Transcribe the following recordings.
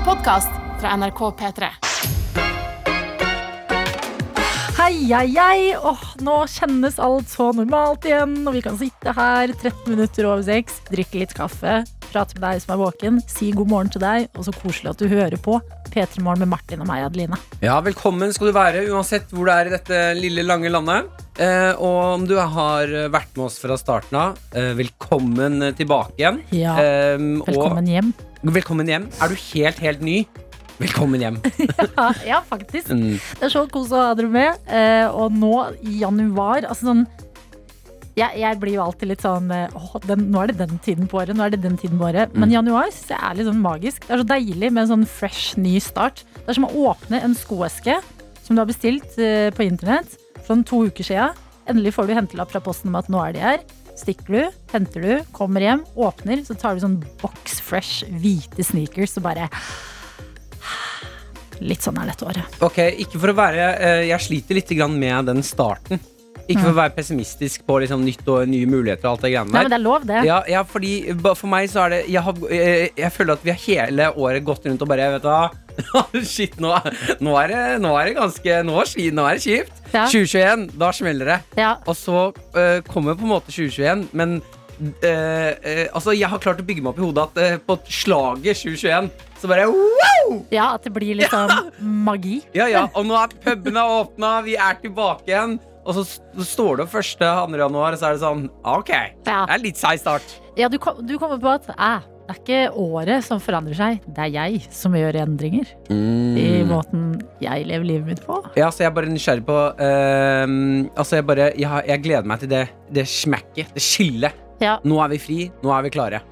en podkast fra NRK P3. Hei, hei, hei. Åh, nå kjennes alt så normalt igjen, og vi kan sitte her 13 minutter over seks, drikke litt kaffe, prate med deg som er våken, si god morgen til deg, og så koselig at du hører på P3 Morgen med Martin og meg, Adeline. Ja, velkommen skal du være, uansett hvor du er i dette lille, lange landet. Eh, og om du har vært med oss fra starten av, eh, velkommen tilbake igjen. Ja, Eh, velkommen hjem. Velkommen hjem. Er du helt, helt ny? Velkommen hjem. Ja, ja, faktisk. Mm. Det er så kos å ha dere med. Eh, og nå i januar Altså sånn jeg, jeg blir jo alltid litt sånn eh, åh, den, Nå er det den tiden på året. Nå er det den tiden på året Men Mm. januar synes jeg er litt sånn magisk. Det er så deilig med en sånn fresh, ny start. Det er som å åpne en skoeske som du har bestilt eh, på internett for sånn to uker siden. Endelig får du hentelapp fra posten om at nå er de her. Stikker du, henter du, kommer hjem, åpner, så tar du sånn box fresh hvite sneakers og bare Litt sånn er dette året. Ok, ikke for å være eh, Jeg sliter litt med den starten. Ikke for å være pessimistisk på liksom, nytt og nye muligheter og alt det greiene Nei, men det er lov, det. Ja, ja, fordi for meg så er det jeg, har, jeg, jeg føler at vi har hele året gått rundt og bare Vet du hva? Shit, nå, nå, er det, nå er det ganske Nå, nå er det kjipt. Ja. 2021, da smeller det. Ja. Og så uh, kommer på en måte 2021, men Uh, uh, altså, jeg har klart å bygge meg opp i hodet at uh, på slaget 2021 så bare wow! Ja, at det blir litt sånn magi. Ja, ja, og nå er pubene åpna, vi er tilbake igjen. Og så står det opp 1. 2. januar, og så er det sånn OK. Det er litt seig start. ja du, kom, du kommer på at eh, det er ikke året som forandrer seg, det er jeg som gjør endringer i Mm. måten jeg lever livet mitt på. Ja, så jeg er bare nysgjerrig på uh, Altså, jeg bare jeg, jeg gleder meg til det, det smekket, det skillet. Ja. Nå er vi fri, nå er vi klare.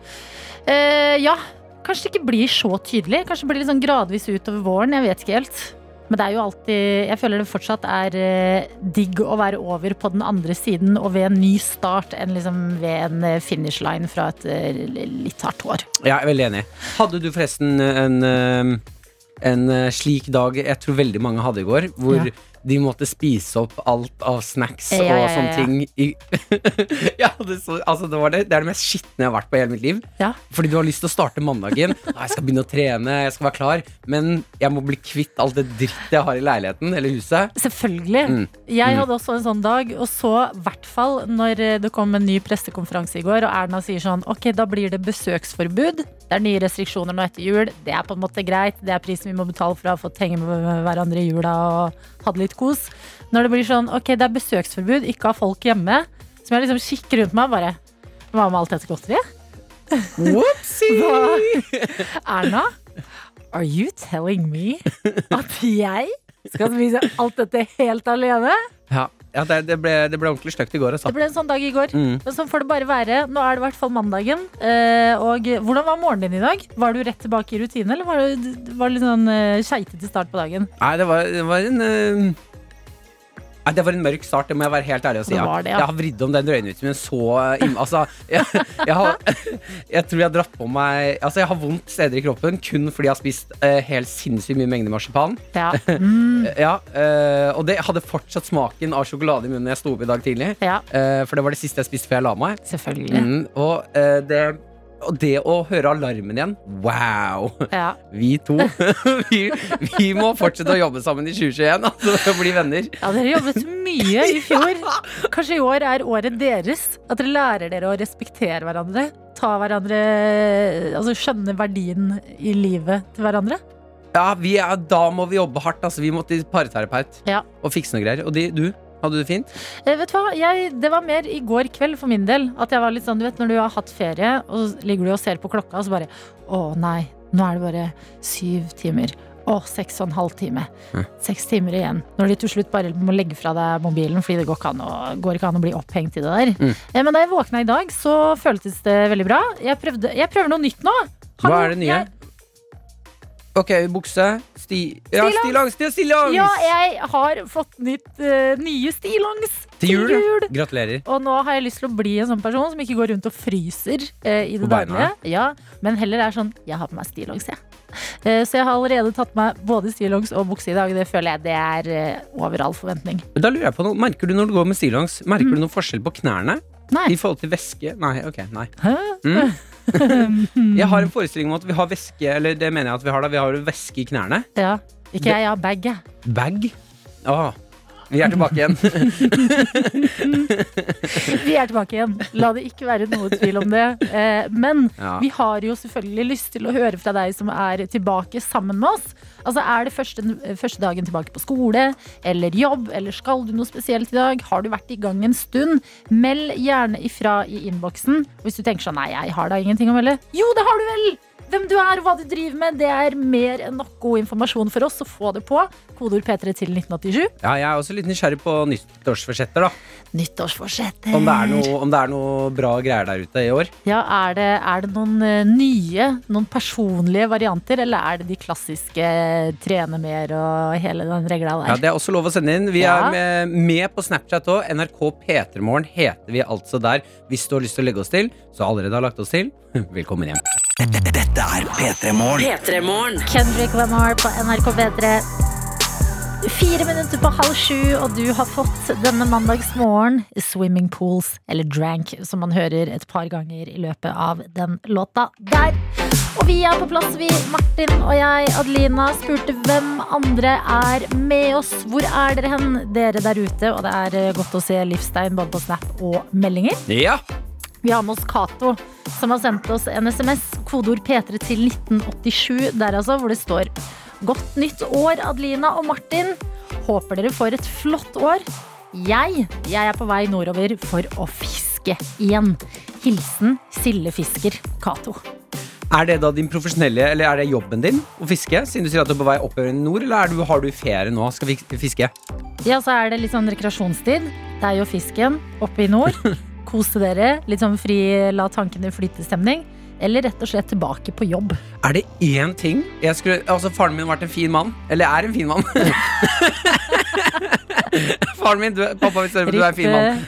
Uh, ja, kanskje det ikke blir så tydelig. Kanskje det blir litt sånn gradvis utover våren. Jeg vet ikke helt. Men det er jo alltid Jeg føler det fortsatt er eh, digg å være over på den andre siden og ved en ny start enn liksom ved en eh, finish line fra et eh, litt hardt år. Jeg er veldig enig. Hadde du forresten en, en slik dag jeg tror veldig mange hadde i går, hvor Ja. De måtte spise opp alt av snacks Ja, og sånne ja. ting ja, det, så, altså, det, var det, det er det mest skitne jeg har vært på i hele mitt liv. Ja. Fordi du har lyst til å starte mandagen. «Ah, Jeg skal begynne å trene, jeg skal være klar. Men jeg må bli kvitt alt det drittet jeg har i leiligheten eller huset. Selvfølgelig. Mm. Jeg Mm. hadde også en sånn dag, og så i hvert fall når eh, det kom en ny pressekonferanse i går, og Erna sier sånn Ok, da blir det besøksforbud. Det er nye restriksjoner nå etter jul. Det er på en måte greit. Det er prisen vi må betale for å ha fått henge med hverandre i jula og hatt litt kos. Når det blir sånn ok, det er besøksforbud, ikke ha folk hjemme, Som jeg liksom kikker rundt meg og bare Hva med alt dette godteriet? Whoopsie! Erna, are you telling me at jeg skal spise alt dette helt alene? Ja, ja det, det, ble, det ble ordentlig stygt i går. Altså. Det ble en sånn dag i går. Mm. Men sånn får det bare være. Nå er det i hvert fall mandagen. Eh, og hvordan var morgenen din i dag? Var du rett tilbake i rutine, eller var det, var det litt sånn uh, keitete start på dagen? Nei, det var, det var en øhm, Nei, Det var en mørk start, det må jeg være helt ærlig og si. Det det, ja. Jeg har vridd om den drøyneutviklingen så øh, Altså, jeg, jeg, har, jeg tror jeg har dratt på meg Altså, jeg har vondt steder i kroppen kun fordi jeg har spist uh, helt sinnssykt mye mengder marsipan. Ja. Mm, Ja, uh, Og det hadde fortsatt smaken av sjokolade i munnen jeg sto opp i dag tidlig. ja Uh, for det var det siste jeg spiste før jeg la meg. selvfølgelig. Mm, og, det, og det å høre alarmen igjen Wow! Ja. Vi to vi, vi må fortsette å jobbe sammen i 2021 altså, og bli venner. ja, dere jobbet mye i fjor. Kanskje i år er året deres. At dere lærer dere å respektere hverandre. Ta hverandre Altså skjønne verdien i livet til hverandre. Ja, vi er, Da må vi jobbe hardt. Altså, vi må til parterapeut Ja. og fikse noe greier. Og de, du? Hadde du det fint? Eh, vet du hva? Jeg, det var mer i går kveld for min del. At jeg var litt sånn, du vet Når du har hatt ferie, og så ligger du og ser på klokka, og så bare Å nei, nå er det bare syv timer. Å, seks og en halv time. Ja. Seks timer igjen. Når du til slutt bare må legge fra deg mobilen fordi det går ikke an å, går ikke an å bli opphengt i det der. Mm. Eh, Men da jeg våkna i dag, så føltes det veldig bra. Jeg, prøvde, jeg prøver noe nytt nå. Hva er det nye? jeg- Ok, bukse. Sti, ja, Stillongs. Stillongs! stillongs. Ja, jeg har fått nytt, uh, nye stillongs Til jul. Gratulerer. Og nå har jeg lyst til å bli en sånn person som ikke går rundt og fryser uh, i det daglige. Ja, men heller er sånn Jeg har på meg stillongs, jeg. Eh, så jeg har allerede tatt meg både stillongs og bukse i dag. Det føler jeg det er over all forventning. Men da lurer jeg på noe. Merker du når du går med stillongs, merker du noen forskjell på knærne? Nei. I forhold til væske? Nei, ok, nei. Hæ? Mm. Jeg har en forestilling om at vi har væske Eller det mener jeg at vi har da Vi har jo væske i knærne. Ja. Ikke jeg, jeg har bag, jeg. Bag. Åh, vi er tilbake igjen. Vi er tilbake igjen. La det ikke være noe tvil om det. Eh, Men Ja. vi har jo selvfølgelig lyst til å høre fra deg som er tilbake sammen med oss. Altså Er det første, første dagen tilbake på skole eller jobb, eller skal du noe spesielt i dag? Har du vært i gang en stund? Meld gjerne ifra i innboksen. Hvis du tenker sånn nei, jeg har da ingenting å melde. Jo, det har du vel! Hvem du er og hva du driver med, det er mer enn nok god informasjon for oss. Så få det på. Kodeord P3 til 1987. Ja, jeg er også litt nysgjerrig på nyttårsforsetter, da. Nyttårsforsetter. Om det, noe, om det er noe bra greier der ute i år. Ja, er det, er det noen eh, nye, noen personlige varianter, eller er det de klassiske eh, trene mer og hele den regla Ja. Det er også lov å sende inn. Vi Ja. er med, med på Snapchat òg. NRK P3morgen heter vi altså der. Hvis du har lyst til å legge oss til, så allerede har lagt oss til, velkommen hjem. Dette er P3 Morgen. P3morgen. Kendrick Lamar på NRK P3. Fire minutter på halv sju, og du har fått denne mandagsmorgen swimming pools, eller drank, som man hører et par ganger i løpet av den låta der. Og vi er på plass, vi. Martin og jeg, Adelina, spurte hvem andre er med oss. Hvor er dere hen, dere der ute? Og det er eh, godt å se livstegn både på Snap og meldinger. Ja! Vi har med oss Cato, som har sendt oss en SMS. Kodeord P3 til 1987, der altså, hvor det står Godt nytt år, Adelina og Martin. Håper dere får et flott år. Jeg, jeg er på vei nordover for å fiske igjen. Hilsen sildefisker Cato. Er det da din profesjonelle, eller er det jobben din å fiske? Siden du sier at du er på vei oppover i nord, eller er du, har du ferie nå? Skal vi fiske? Ja, så er det litt sånn rekreasjonstid. Det er jo fisken oppe i nord. Kose dere. Litt sånn fri, la tankene flyte-stemning. Eller rett og slett tilbake på jobb. Er det én ting jeg skulle, Altså, faren min har vært en fin mann. Eller er en fin mann. faren min, du, pappa, hører på, du er en fin mann.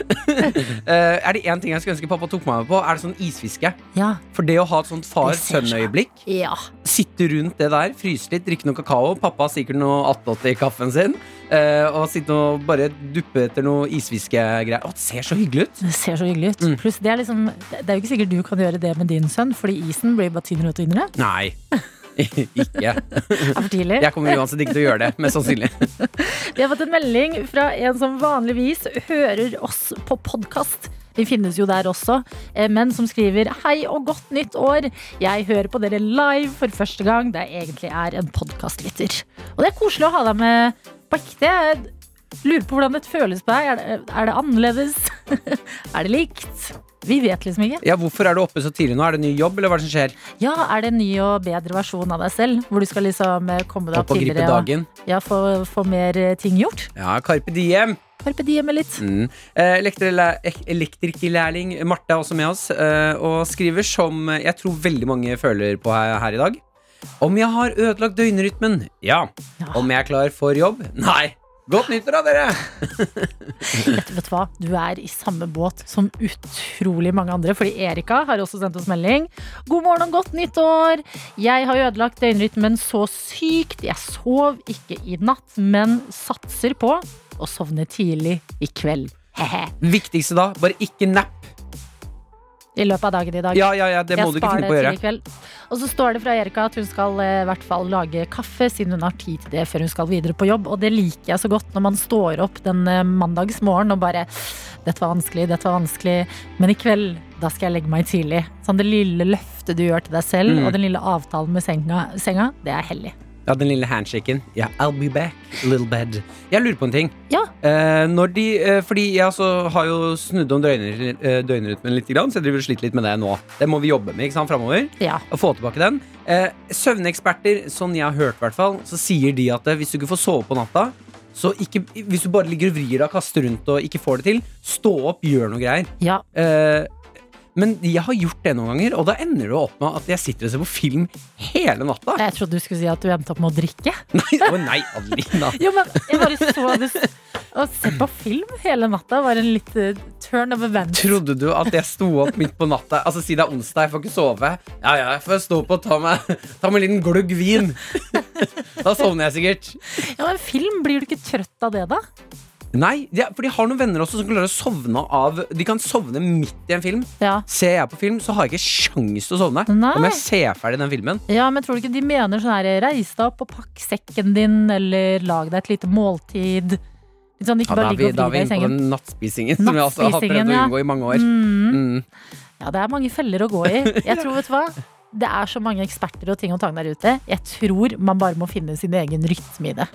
uh, er det én ting jeg skulle ønske pappa tok meg med på, er det sånn isfiske. Ja. For det å ha et sånt far-sønn-øyeblikk ja. Sitte rundt det der, fryse litt, drikke noe kakao. Pappa har sikkert noe 88 i kaffen sin. uh, og sitte og bare duppe etter noe isfiskegreier. Å, det ser så hyggelig ut! Det ser så hyggelig ut. Mm. Pluss det er liksom Det er jo ikke sikkert du kan gjøre det med din sønn, fordi isen blir bare tynnere og tynnere. Nei. ikke. For tidlig. Jeg kommer uansett ikke til å gjøre det, mest sannsynlig. Vi har fått en melding fra en som vanligvis hører oss på podkast. Vi finnes jo der også, eh, men som skriver Hei og godt nytt år. Jeg hører på dere live for første gang, det egentlig er en podkastlytter. Og det er koselig å ha deg med på ekte. Lurer på hvordan dette føles på deg. Er det, er det annerledes? er det likt? Vi vet liksom ikke. Ja, Hvorfor er du oppe så tidlig nå? Er det ny jobb, eller hva er det som skjer? Ja, Er det en ny og bedre versjon av deg selv? Hvor du skal liksom eh, komme deg Opp opp og gripe tidligere og dagen? ja, få, få mer eh, ting gjort? Ja, Carpe Diem. Carpe diem er litt. Mm. Eh, Elektrikerlærling Marte er også med oss, og skriver som jeg tror veldig mange føler på her i dag. Om jeg har ødelagt døgnrytmen? Ja. Ja. Om jeg er klar for jobb? Nei. Godt nyttår, da, dere! Vet, vet du hva? Du er i samme båt som utrolig mange andre. Fordi Erika har også sendt oss melding. God morgen og godt nyttår! Jeg har ødelagt døgnrytmen så sykt. Jeg sov ikke i natt, men satser på å sovne tidlig i kveld. Viktigste da, bare ikke napp. I løpet av dagen i dag. Ja, ja, ja, det må jeg du ikke finne på å gjøre. i kveld. Og så står det fra Erika at hun skal eh, i hvert fall lage kaffe, siden hun har tid til det før hun skal videre på jobb. Og det liker jeg så godt når man står opp den eh, mandagsmorgen og bare Dette var vanskelig, dette var vanskelig. Men i kveld, da skal jeg legge meg tidlig. Sånn det lille løftet du gjør til deg selv, Mm. og den lille avtalen med senga, senga det er hellig. Ja, den lille handshaken. Ja, I'll be back, little bed. Jeg lurer på en ting. Ja. Eh, når de, eh, fordi jeg altså har jo snudd om døgner, eh, døgnrytmen litt, grann, så jeg driver og sliter litt med det nå. Det må vi jobbe med ikke sant, framover. Ja. Å få tilbake den. Eh, søvneksperter, sånn jeg har hørt, i hvert fall, så sier de at eh, hvis du ikke får sove på natta, så ikke, hvis du bare ligger og vrir deg og kaster rundt og ikke får det til, stå opp, gjør noe greier. ja. Eh, men jeg har gjort det noen ganger, og da ender det opp med at jeg sitter og ser på film hele natta. Jeg trodde du skulle si at du endte opp med å drikke. Nei, å nei, Adelina. Jo, men jeg bare så det Å se på film hele natta var en litt eh, turn of events. Trodde du at jeg sto opp midt på natta? Altså Si det er onsdag, jeg får ikke sove. Ja, ja, jeg får stå opp og ta meg, ta meg en liten glugg vin. Da sovner jeg sikkert. Ja, men film, blir du ikke trøtt av det, da? Nei, de, for de har noen venner også som klarer å sovne av De kan sovne midt i en film. Ja. Ser jeg på film, så har jeg ikke sjans til å sovne. Nei. Da må jeg se ferdig den filmen. ja, men tror du ikke de mener sånn her Reis deg opp og pakk sekken din, eller lag deg et lite måltid. Sånn, ikke Ja, da bare er vi, ligge da og er vi vri deg i inne på den nattspisingen, som vi også har prøvd ja. å unngå i mange år. Mm. Mm. Ja, det er mange feller å gå i. Jeg tror, vet du hva? Det er så mange eksperter og ting og tang der ute. Jeg tror man bare må finne sin egen rytme i det.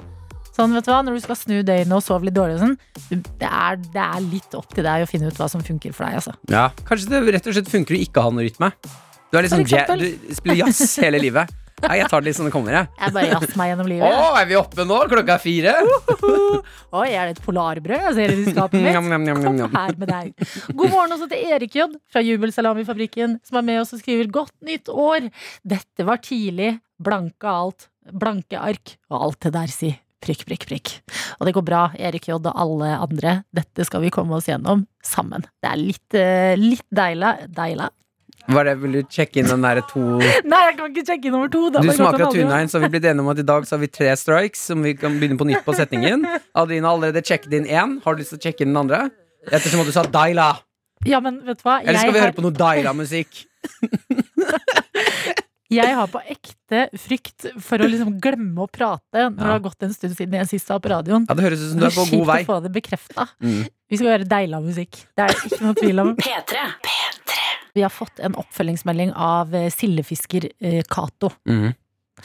Sånn, vet du hva? Når du skal snu døgnet og sove litt dårlig, og sånn, det, er, det er litt opp til deg å finne ut hva som funker for deg. Altså. Ja, Kanskje det rett og slett funker å ikke ha noe rytme. Du, er liksom du spiller jazz hele livet. Nei, jeg tar det litt som det kommer, jeg. Jeg bare jazzer meg gjennom Å, livet. er vi oppe nå? Klokka er fire? Oi, er det et polarbrød jeg ser i skapet mitt? Kom her med deg. God morgen også til Erik J fra Jubelsalamifabrikken, som er med oss og skriver 'Godt nytt år'. Dette var tidlig. Blanke alt. Blanke ark. Og alt det der, si. Prikk, prikk, prikk. Og det går bra, Erik J og alle andre. Dette skal vi komme oss gjennom sammen. Det er litt, eh, litt deila. Deila? Var det, Vil du sjekke inn den derre to Nei, jeg kan ikke sjekke nummer to. Da Du smaker av inn, så har vi blitt enige om at i dag så har vi tre strikes, som vi kan begynne på nytt på setningen. Adeline har allerede sjekket inn én. Har du lyst til å sjekke inn den andre? Ettersom at du sa Daila. Ja, men vet du hva? Eller skal vi har- høre på noe Daila-musikk? Jeg har på ekte frykt for å liksom glemme å prate når det har gått en stund siden jeg sist var på radioen. Ja, Det høres ut som du er på god vei. å få det bekrefta. Mm. Vi skal høre Deila-musikk. Det er ikke noe tvil om. P3. Vi har fått en oppfølgingsmelding av eh, sildefisker eh, Cato. Mhm.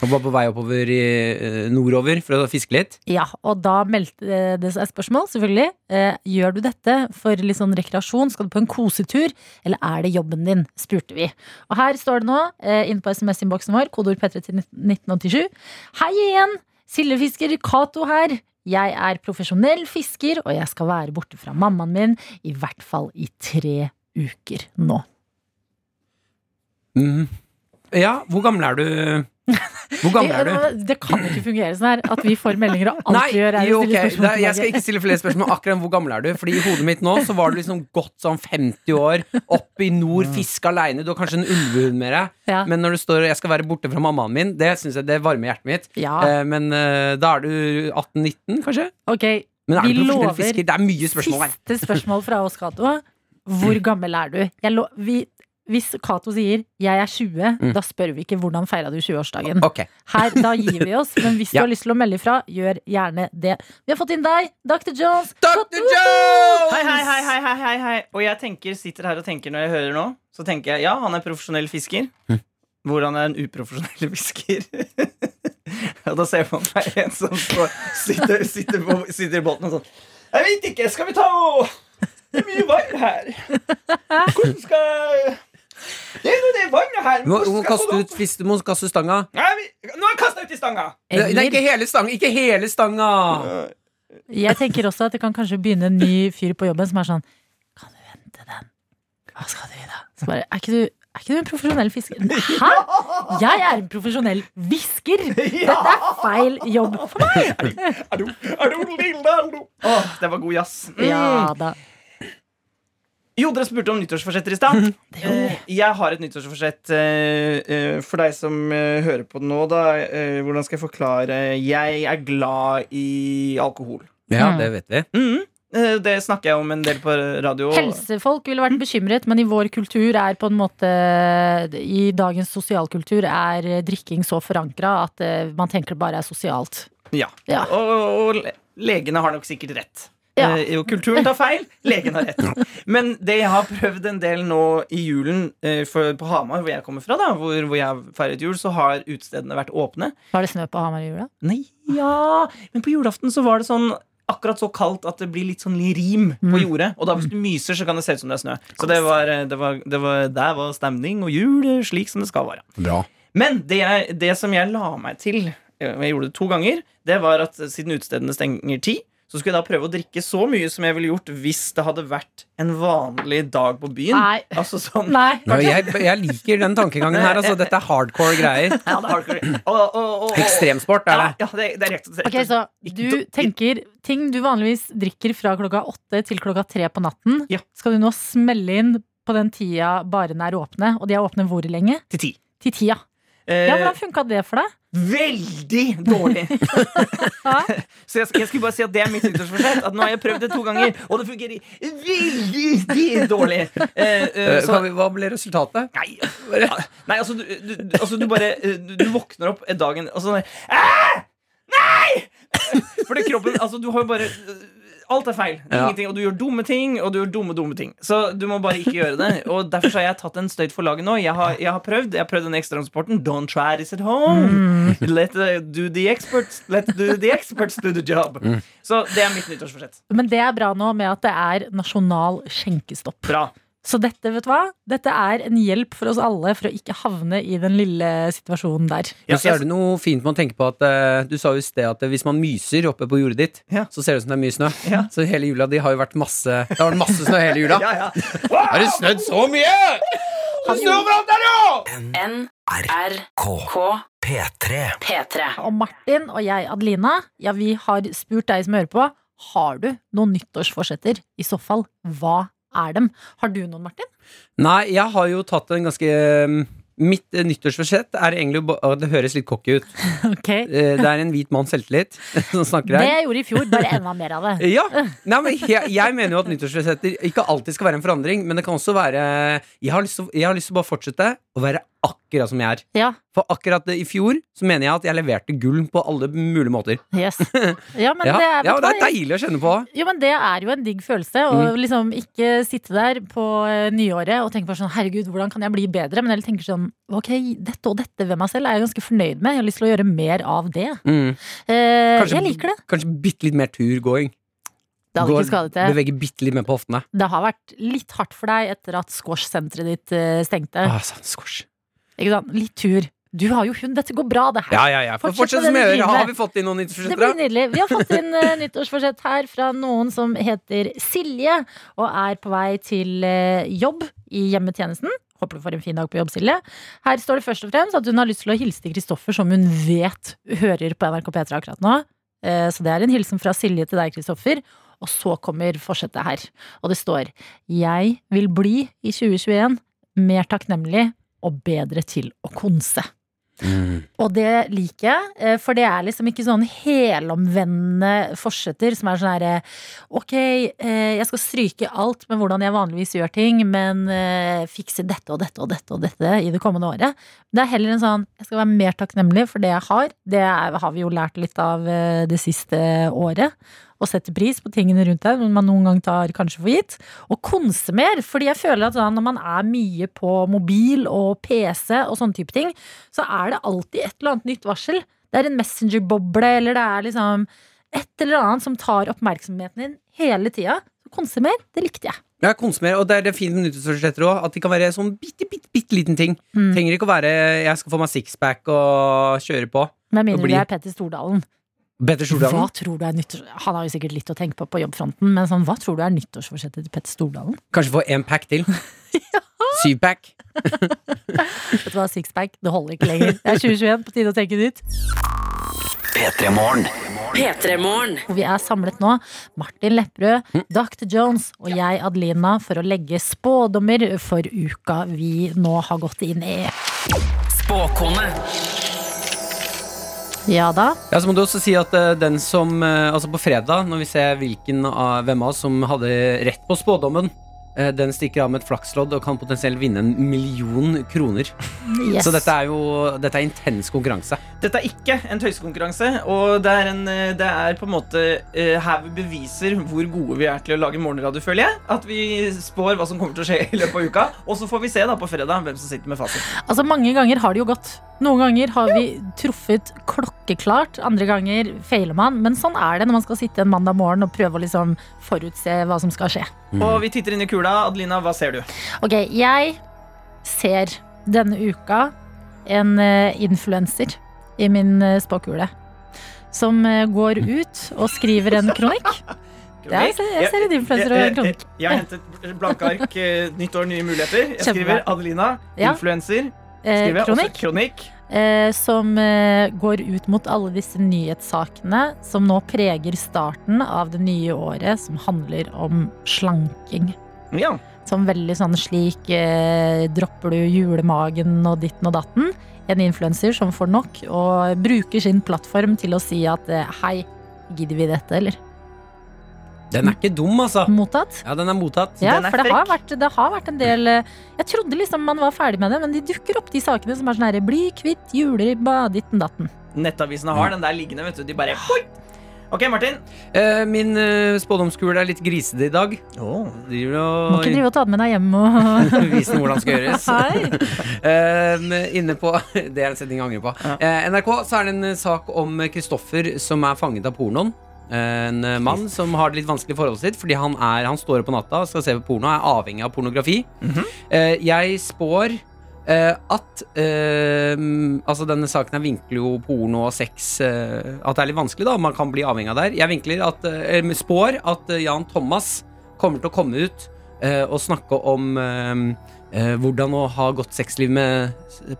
Og var på vei oppover i, eh, nordover for å fiske litt. Ja, og da meldte eh, det seg et spørsmål, selvfølgelig. Eh, gjør du dette for litt sånn rekreasjon? Skal du på en kosetur, eller er det jobben din? spurte vi. Og her står det nå, inne på SMS-innboksen vår, kodeord P3 til 1987. Hei igjen! Sildefisker Cato her. Jeg er profesjonell fisker, og jeg skal være borte fra mammaen min i hvert fall i tre uker nå. Mm. Ja, hvor gammel er du? Hvor gammel er du? Det, kan ikke fungere sånn her at vi får meldinger, og alt Nei, vi gjør, er jo, å ok, stille spørsmål det- Jeg skal ikke stille flere spørsmål akkurat om hvor gammel er du Fordi i hodet mitt nå så var du liksom godt sånn 50 år Opp i nord, fisk alene Du har kanskje en ulvehund med deg Ja. Men når du står Jeg skal være borte fra mammaen min Det synes jeg det varmer hjertet mitt Ja. eh, Men eh, da er du 18-19 kanskje? Ok, Men er Vi du lover fisker? Det er mye spørsmål her Siste spørsmål fra oss, Cato. Hvor gammel er du? Jeg lo vi, hvis Cato sier 'jeg er 20', Mm. da spør vi ikke 'hvordan feira du 20-årsdagen'. Okay. Her, Da gir vi oss, men hvis du har lyst til å melde ifra, gjør gjerne det. Vi har fått inn deg, Dr. Jones. Dr. Jones! Hei, hei, hei, hei, hei, hei. Og jeg tenker, sitter her og tenker når jeg hører nå, så tenker jeg ja, han er profesjonell fisker. Mm. Hvordan er en uprofesjonell fisker? og da ser jeg for meg en som står, sitter, sitter, på, sitter i båten og sånn Jeg vet ikke, skal vi ta og Det er mye vei her. Hvordan skal Det er jo det vannet her. Du må, du må kaste ut du må kaste ut stanga? Nei, vi, Nå har jeg kasta uti stanga! er Eller, ikke hele stanga, ikke hele stanga jeg tenker også at det kan kanskje begynne en ny fyr på jobben som er sånn Kan du hente den? Hva skal du i da? Så bare, er ikke du, er ikke du en profesjonell fisker? Hæ? Jeg er en profesjonell hvisker! Dette er feil jobb for meg! Åh, det var god jazz. Mm. Ja da. Jo, dere spurte om nyttårsforsetter i stad. Eh, jeg har et nyttårsforsett eh, eh, for deg som hører på nå. Da. Hvordan skal jeg forklare? Jeg er glad i alkohol. Ja, Mm. det vet vi Mm. Det snakker jeg om en del på radio. Helsefolk ville vært bekymret, men i vår kultur er på en måte I dagens sosialkultur er drikking så forankra at man tenker det bare er sosialt. Ja. Ja. Og, og legene har nok sikkert rett. Ja. Eh, jo, kulturen tar feil, legen har rett. Men det jeg har prøvd en del nå i julen eh, for, på Hamar, hvor jeg kommer fra, da, hvor, hvor jeg har feiret jul, så har utestedene vært åpne. Var det snø på Hamar i jula? Nei, ja Men på julaften så var det sånn akkurat så kaldt at det blir litt sånn rim på jordet. Og da hvis du myser, så kan det se ut som det er snø. Så det var, eh, det var, det var, der var stemning og jul slik som det skal være. Bra Men det, jeg, det som jeg la meg til, eh, og jeg gjorde det to ganger, det var at siden utestedene stenger ti, så skulle jeg da prøve å drikke så mye som jeg ville gjort hvis det hadde vært en vanlig dag på byen. Nei. Altså sånn Nei. Nå, jeg, jeg liker den tankegangen her altså, Dette er hardcore greier ja, det er hardcore. og, og, og, og, Ekstremsport er Ja, det ja det, det er rett og slett. Ok, så du tenker ting du vanligvis drikker fra klokka åtte til klokka tre på natten, Ja. skal du nå smelle inn på den tida barene er åpne, og de er åpne hvor lenge? Til ti. Til tida. Eh, Ja, hvordan funka det for deg? Veldig dårlig. Så jeg, jeg skulle bare si at det er mitt nyttårsforsett. At nå har jeg prøvd det to ganger, og det fungerer veldig dårlig. Eh, eh, Eh, så, vi, hva ble resultatet? nei, ja, nei, altså du, du, du- altså du bare eh, Du, du våkner opp dagen Og sånn der, «Æ! Nei! Fordi kroppen Altså, du har jo bare Alt er feil. Ingenting, og du gjør dumme ting, og du gjør dumme, dumme ting. Så du må bare ikke gjøre det. Og Derfor har jeg tatt en støyt for laget nå. Jeg har, jeg har prøvd Jeg har prøvd den ekstratransporten. Don't try this at home. Let uh, do the experts Let do the experts do the job. Så det er mitt nyttårsforsett. Men det er bra nå med at det er nasjonal skjenkestopp. Bra. Så dette, vet du hva? Dette er en hjelp for oss alle for å ikke havne i den lille situasjonen der. Ja, så er det noe fint med å tenke på at eh, Du sa jo i sted at eh, hvis man myser oppe på jordet ditt, Ja. så ser det ut som det er mye snø. Ja. Så hele jula di har jo vært masse Det har vært masse snø hele jula. Ja, ja. Har det snødd så mye?! Det snør overalt der, jo! NRK P3. P3. Og Martin og jeg, Adelina, ja, vi har spurt deg som hører på. Har du noen nyttårsforsetter? I så fall, hva er dem? Har du noen, Martin? Nei, jeg har jo tatt en ganske eh, Mitt eh, nyttårsforsett er egentlig Det høres litt cocky ut. Ok Eh, Det er en hvit manns selvtillit som snakker her. Det jeg gjorde i fjor, bare enda mer av det. Ja, Nei, men jeg, jeg mener jo at nyttårsforsetter ikke alltid skal være en forandring, men det kan også være lyst jeg har lyst til å bare fortsette å være akkurat som jeg er. Ja, For akkurat i fjor så mener jeg at jeg leverte gull på alle mulige måter. yes. Ja, men Ja, det er, ja, det er deilig å kjenne på. Jo, men det er jo en digg følelse å Mm. liksom ikke sitte der på eh, nyåret og tenke bare sånn herregud, hvordan kan jeg bli bedre? Men heller tenke sånn ok, dette og dette ved meg selv er jeg ganske fornøyd med. Jeg har lyst til å gjøre mer av det. Mm. Eh, Kanskje- jeg liker det. Kanskje bitte litt mer turgåing. Det hadde Går, ikke skadet det. Beveger bitte litt mer på hoftene. Det har vært litt hardt for deg etter at squash-senteret ditt eh, stengte. Ah, sånn, squash. Ikke sant? Litt tur. Du har jo hund, dette går bra, det her. Ja, ja, ja. Fortsett Fortsett som dere. Har vi fått inn noen Det blir nydelig. Vi har fått inn uh, nyttårsforsett her fra noen som heter Silje, og er på vei til uh, jobb i hjemmetjenesten. Håper du får en fin dag på jobb, Silje. Her står det først og fremst at hun har lyst til å hilse til Kristoffer, som hun vet hører på NRK P3 akkurat nå. Uh, Så det er en hilsen fra Silje til deg, Kristoffer. Og så kommer forsettet her. Og det står Jeg vil bli i 2021 mer takknemlig og bedre til å konse. Mm. Og det liker jeg, eh, for det er liksom ikke sånn helomvendende forsetter som er sånn herre Ok, eh, jeg skal stryke alt med hvordan jeg vanligvis gjør ting, men eh, fikse dette og dette og dette og dette i det kommende året. Det er heller en sånn jeg skal være mer takknemlig for det jeg har. Det har vi jo lært litt av eh, det siste året. Å sette pris på tingene rundt deg, som man noen gang tar kanskje for gitt. Og konse mer, fordi jeg føler at når man er mye på mobil og PC og sånne type ting, så er det alltid et eller annet nytt varsel. Det er en messenger-boble, eller det er liksom et eller annet som tar oppmerksomheten din hele tida. Så konse mer, det likte jeg. Ja, konsumer, og det er det fine med nyttårsforsetter òg, at de kan være sånn bitte, bitte, bitte liten ting. Mm. Trenger ikke å være 'jeg skal få meg sixpack og kjøre på'. Med Og mindre det er Petter Stordalen. Petter Hva Stordalen. tror du er nyttårs... Han har jo sikkert litt å tenke på på jobbfronten, men sånn, hva tror du er nyttårsforsettet til Petter Stordalen? Kanskje få en pack til. Syvpack. Vet du hva, sixpack, det holder ikke lenger. Det er 2021, på tide å tenke nytt. P3 Morgen. P3morgen. Og vi er samlet nå, Martin Lepperød, Dr. Jones og jeg, Adelina, for å legge spådommer for uka vi nå har gått inn i. Spåkone. Ja da. Ja, så må du også si at eh, den som eh, Altså på fredag, når vi ser hvilken av hvem av oss som hadde rett på spådommen, eh, den stikker av med et flakslodd og kan potensielt vinne en million kroner. Yes. Så dette er jo Dette er intens konkurranse. Dette er ikke en tøysekonkurranse, og det er, en, det er på en måte her vi beviser hvor gode vi er til å lage morgenradio, føler jeg. At vi spår hva som kommer til å skje i løpet av uka. Og så får vi se da på fredag hvem som sitter med fasiten. Altså Mange ganger har det jo gått. Noen ganger har vi truffet klokkeklart, andre ganger feiler man. Men sånn er det når man skal sitte en mandag morgen og prøve å liksom forutse hva som skal skje. Og vi titter inn i kula. Adelina, hva ser du? Ok, jeg ser denne uka en uh, influenser i min uh, spåkule. Som eh, går ut og skriver en kronikk. Ja, jeg ser, jeg ser en influenser og en kronikk. jeg, jeg har hentet blanke ark. eh, Nytt år, nye muligheter. Jeg skriver Adelina, Ja. influenser. Eh, kronikk. kronikk. eh, som eh, går ut mot alle disse nyhetssakene som nå preger starten av det nye året, som handler om slanking. Ja. som veldig sånn slik eh, dropper du julemagen og ditten og datten. En influenser som får nok og bruker sin plattform til å si at eh, hei, gidder vi dette, eller? Den er ikke dum, altså. Mottatt? Ja, den er mottatt. Ja, Den er for det har, vært, det har vært en del eh, Jeg trodde liksom man var ferdig med det, men de dukker opp, de sakene som er sånn herre Bli kvitt juleribba, ditten datten. Nettavisene har den der liggende, vet du. De bare Oi! Ok, Martin. Eh, min uh, spådomskule er litt grisete i dag. Driver Må ikke drive og ta den med deg hjem og vise den hvordan skal gjøres. Hei! Eh, inne på Det er en setning jeg angrer på. Ja. Eh, NRK så er det en eh, sak om Kristoffer som er fanget av pornoen. En eh, mann som har det litt vanskelig i forholdet sitt fordi han, er, han står opp på natta og skal se på porno, er avhengig av pornografi. Mm -hmm. jeg spår eh, at Altså, denne saken her vinkler jo porno og sex At det er litt vanskelig, da. Man kan bli avhengig av det her. Jeg vinkler at spår at Jan Thomas kommer til å komme ut og snakke om hvordan å ha godt sexliv med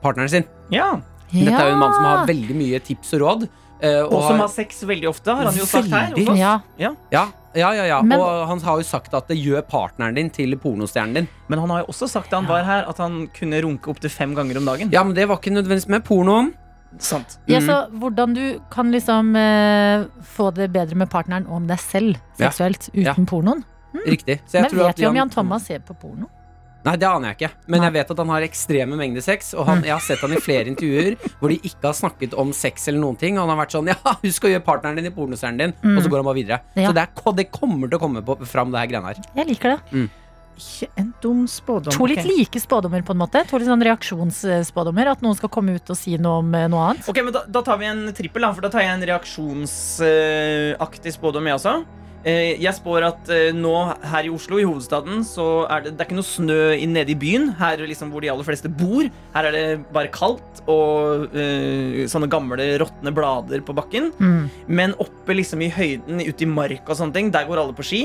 partneren sin. Ja. Dette er jo en mann som har veldig mye tips og råd. Eh, og Og som har- sex veldig ofte, har han jo sagt her. Hos oss. Ja. ja, ja, ja, ja. Men- og han har jo sagt at det gjør partneren din til pornostjernen din. Men han har jo også sagt da han var her, at han kunne runke opptil fem ganger om dagen. Ja, men det var ikke nødvendigvis med pornoen. Sant. Ja, Mm. så hvordan du kan liksom eh, få det bedre med partneren og med deg selv Ja. seksuelt uten Ja. pornoen. Riktig. Så jeg Men tror vet vi om Jan Thomas ser på porno? Nei, det aner jeg ikke. Men Nei. jeg vet at han har ekstreme mengder sex. Og han, jeg har sett han i flere intervjuer hvor de ikke har snakket om sex eller noen ting. Og han har vært sånn Ja, husk å gjøre partneren din i pornostjernen din. Mm. Og så går han bare videre. Ja. Så det, er, det kommer til å komme på, fram, det her greiene her. Jeg liker det. Ikke en dum spådom. To litt okay. like spådommer, på en måte. To litt sånn reaksjonsspådommer. At noen skal komme ut og si noe om eh, noe annet. Ok, men da, da tar vi en trippel, da, for da tar jeg en reaksjonsaktig spådom, jeg også. Eh, Jeg spår at eh, nå her i Oslo, i hovedstaden, så er det, det er ikke noe snø nede i byen. Her liksom hvor de aller fleste bor. Her er det bare kaldt og uh, sånne gamle, råtne blader på bakken. Mm. Men oppe liksom i høyden, ute i mark og sånne ting, der går alle på ski.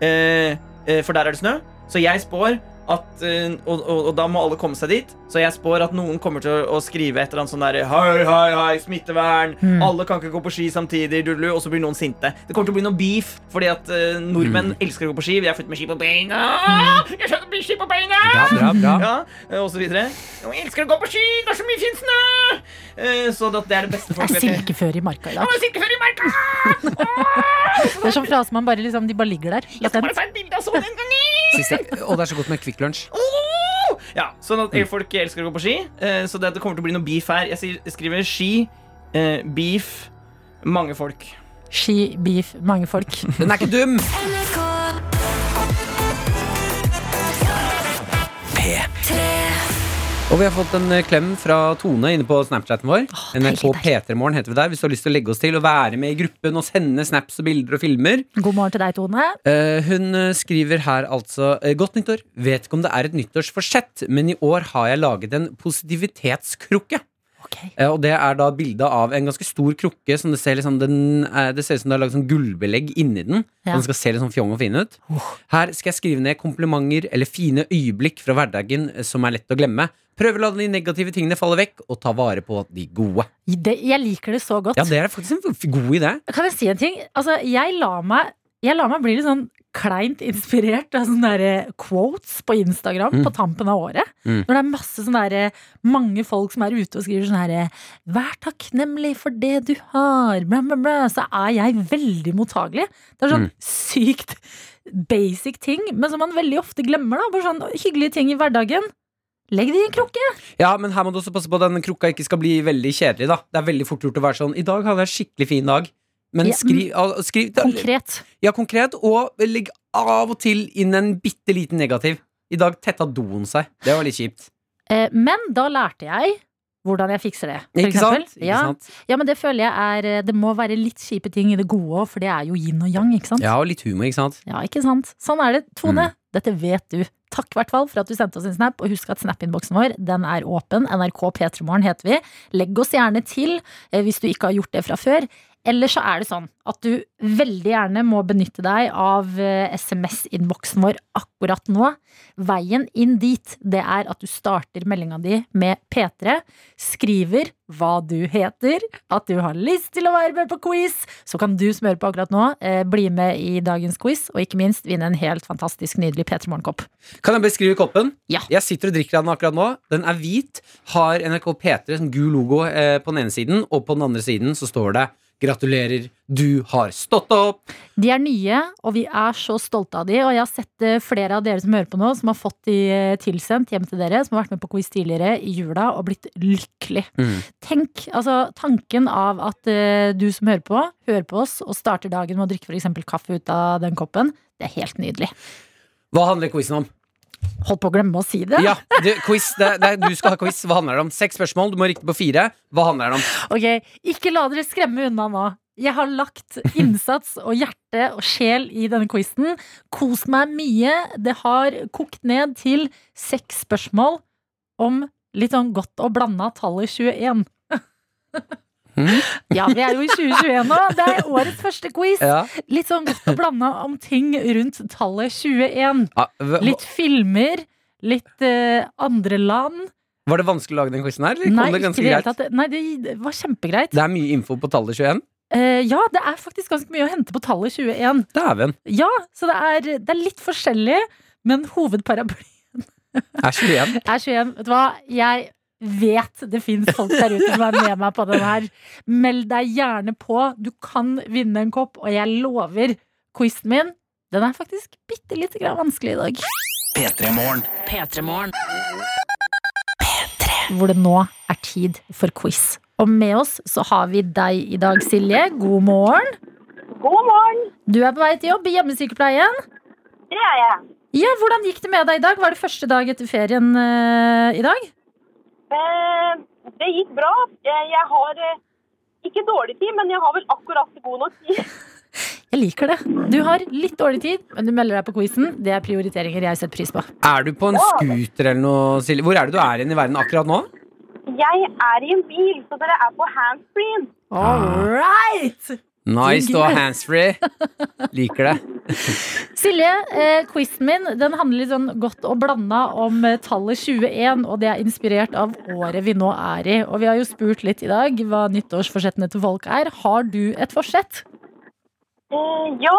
Uh, uh, for der er det snø. Så jeg spår at eh, og, og, og da må alle komme seg dit. Så jeg spår at noen kommer til å, å skrive et eller annet sånn derre Hei, hei, hei, smittevern. Mm. Alle kan ikke gå på ski samtidig. Dudlu, Og så blir noen sinte. Det kommer til å bli noe beef, fordi at uh, nordmenn elsker å gå på ski. Vi er født med ski på beina. Jeg skjønner det blir ski på beina! Bra, bra, bra. Ja, eh, og så videre. Jeg elsker å gå på ski! Det er så mye fin snø! Uh, Så det er det beste Det folk er silkeføre i marka i dag. Å, silkeføre i marka! Det er sånn frase man bare liksom, de bare ligger der. Jeg skal bare ta et bilde av sånn en gang. Siste, og det er så godt med Kvikk Lunsj. Ja, sånn at folk elsker å gå på ski. eh, Så det, det kommer til å bli noe beef her. Jeg skriver ski, eh, beef, mange folk. Ski, beef, mange folk. Den er ikke dum! Og vi har fått en eh, klem fra Tone inne på Snapchaten vår. NRK deilig, P3morgen heter vi der. Hvis du har lyst til å legge oss til og være med i gruppen og sende snaps og bilder og filmer. God morgen til deg, Tone. Eh, hun eh, skriver her altså Godt nyttår. Vet ikke om det er et nyttårsforsett, men i år har jeg laget en positivitetskrukke. Okay. Og det er da bilde av en ganske stor krukke som det ser, liksom, den, det ser ut som det er laget sånn gullbelegg inni den. Ja. Den skal se litt sånn fjong og fin ut. Her skal jeg skrive ned komplimenter eller fine øyeblikk fra hverdagen som er lett å glemme. Prøve å la de negative tingene falle vekk, og ta vare på de gode. Det, jeg liker det så godt. Ja, det er faktisk en god idé. Kan jeg si en ting? Altså, jeg la meg, jeg lar meg bli litt sånn kleint inspirert av sånne der quotes på Instagram Mm. på tampen av året. Mm. Når det er masse sånne der, mange folk som er ute og skriver sånn herre Vær takknemlig for det du har, bla, bla, bla. Så er jeg veldig mottagelig. Det er sånn Mm. sykt basic ting, men som man veldig ofte glemmer. da Bare sånn hyggelige ting i hverdagen. Legg det i en krukke. Ja, men her må du også passe på at den krukka ikke skal bli veldig kjedelig. da Det er veldig fort gjort å være sånn I dag hadde jeg en skikkelig fin dag. Men Ja, skriv, al- skriv Konkret. Ja, konkret, og legg av og til inn en bitte liten negativ. I dag tetta doen seg. Det var litt kjipt. Eh, men da lærte jeg hvordan jeg fikser det. for Ikke eksempel. sant? Ikke ja. sant? ja, men det føler jeg er eh, Det må være litt kjipe ting i det gode òg, for det er jo yin og yang, ikke sant? Ja, og litt humor, ikke sant? Ja, ikke sant? Sånn er det. Tone, Mm. dette vet du. Takk i hvert fall for at du sendte oss en snap. Og husk at snap-innboksen vår den er åpen. NRK P3morgen heter vi. Legg oss gjerne til, eh, hvis du ikke har gjort det fra før. Eller så er det sånn at du veldig gjerne må benytte deg av eh, SMS-innboksen vår akkurat nå. Veien inn dit, det er at du starter meldinga di med P3, skriver hva du heter, at du har lyst til å være med på quiz. Så kan du som hører på akkurat nå, eh, bli med i dagens quiz, og ikke minst vinne en helt fantastisk nydelig P3 Morgenkopp. Kan jeg beskrive koppen? Ja. Jeg sitter og drikker av den akkurat nå. Den er hvit, har NRK P3 som gul logo eh, på den ene siden, og på den andre siden så står det 'Gratulerer, du har stått opp'. De er nye, og vi er så stolte av de. Og jeg har sett eh, flere av dere som hører på nå, som har fått de eh, tilsendt hjem til dere, som har vært med på quiz tidligere i jula og blitt lykkelig. Mm. Tenk, altså tanken av at uh, du som hører på, hører på oss og starter dagen med å drikke f.eks. kaffe ut av den koppen, det er helt nydelig. Hva handler quizen om? Holdt på å glemme å si det. Ja, det, quiz, det, det, Du skal ha quiz. Hva handler det om? Seks spørsmål, du må rikte på fire. Hva handler det om? Ok, ikke la dere skremme unna nå. Jeg har lagt innsats og hjerte og sjel i denne quizen. Kos meg mye. Det har kokt ned til seks spørsmål om litt sånn godt og blanda tallet 21. Mhm. Ja, vi er jo i 2021 nå. Det er årets første quiz. Ja. Litt sånn godt å blande om ting rundt tallet 21. Ah, Litt filmer, litt uh, andre land. Var det vanskelig å lage den quizen her? Nei, det det. Nei, det det var kjempegreit. Det er mye info på tallet 21. Uh, ja, det er faktisk ganske mye å hente på tallet 21. Dæven. Ja, så det er, det er litt forskjellig, men hovedparaplyen Er 21. er 21. Vet du hva? Jeg vet det fins folk der ute som er med meg på den her. Meld deg gjerne på. Du kan vinne en kopp, og jeg lover quizen min. Den er faktisk bitte lite grann vanskelig i dag. P3 Morgen. P3 Morgen. Hvor det nå er tid for quiz. Og med oss så har vi deg i dag, Silje. God morgen. God morgen. Du er på vei til jobb i hjemmesykepleien. Det er jeg. Ja, Hvordan gikk det med deg i dag? Var det første dag etter ferien uh, i dag? Eh, det gikk bra. Eh, Jeg har eh, ikke dårlig tid, men jeg har vel akkurat god nok tid. Jeg liker det. Du har litt dårlig tid, men du melder deg på quizen. Det er prioriteringer jeg setter pris på. Er du på en scooter eller noe, Silje? Hvor er det du er i verden akkurat nå? Jeg er i en bil, så dere er på handsfree. All right! Nice, og handsfree. Liker det. Silje, eh, quizen min den handler litt sånn godt og blanda om eh, tallet 21, og det er inspirert av året vi nå er i. Og vi har jo spurt litt i dag hva nyttårsforsettene til folk er. Har du et forsett? Mm, ja,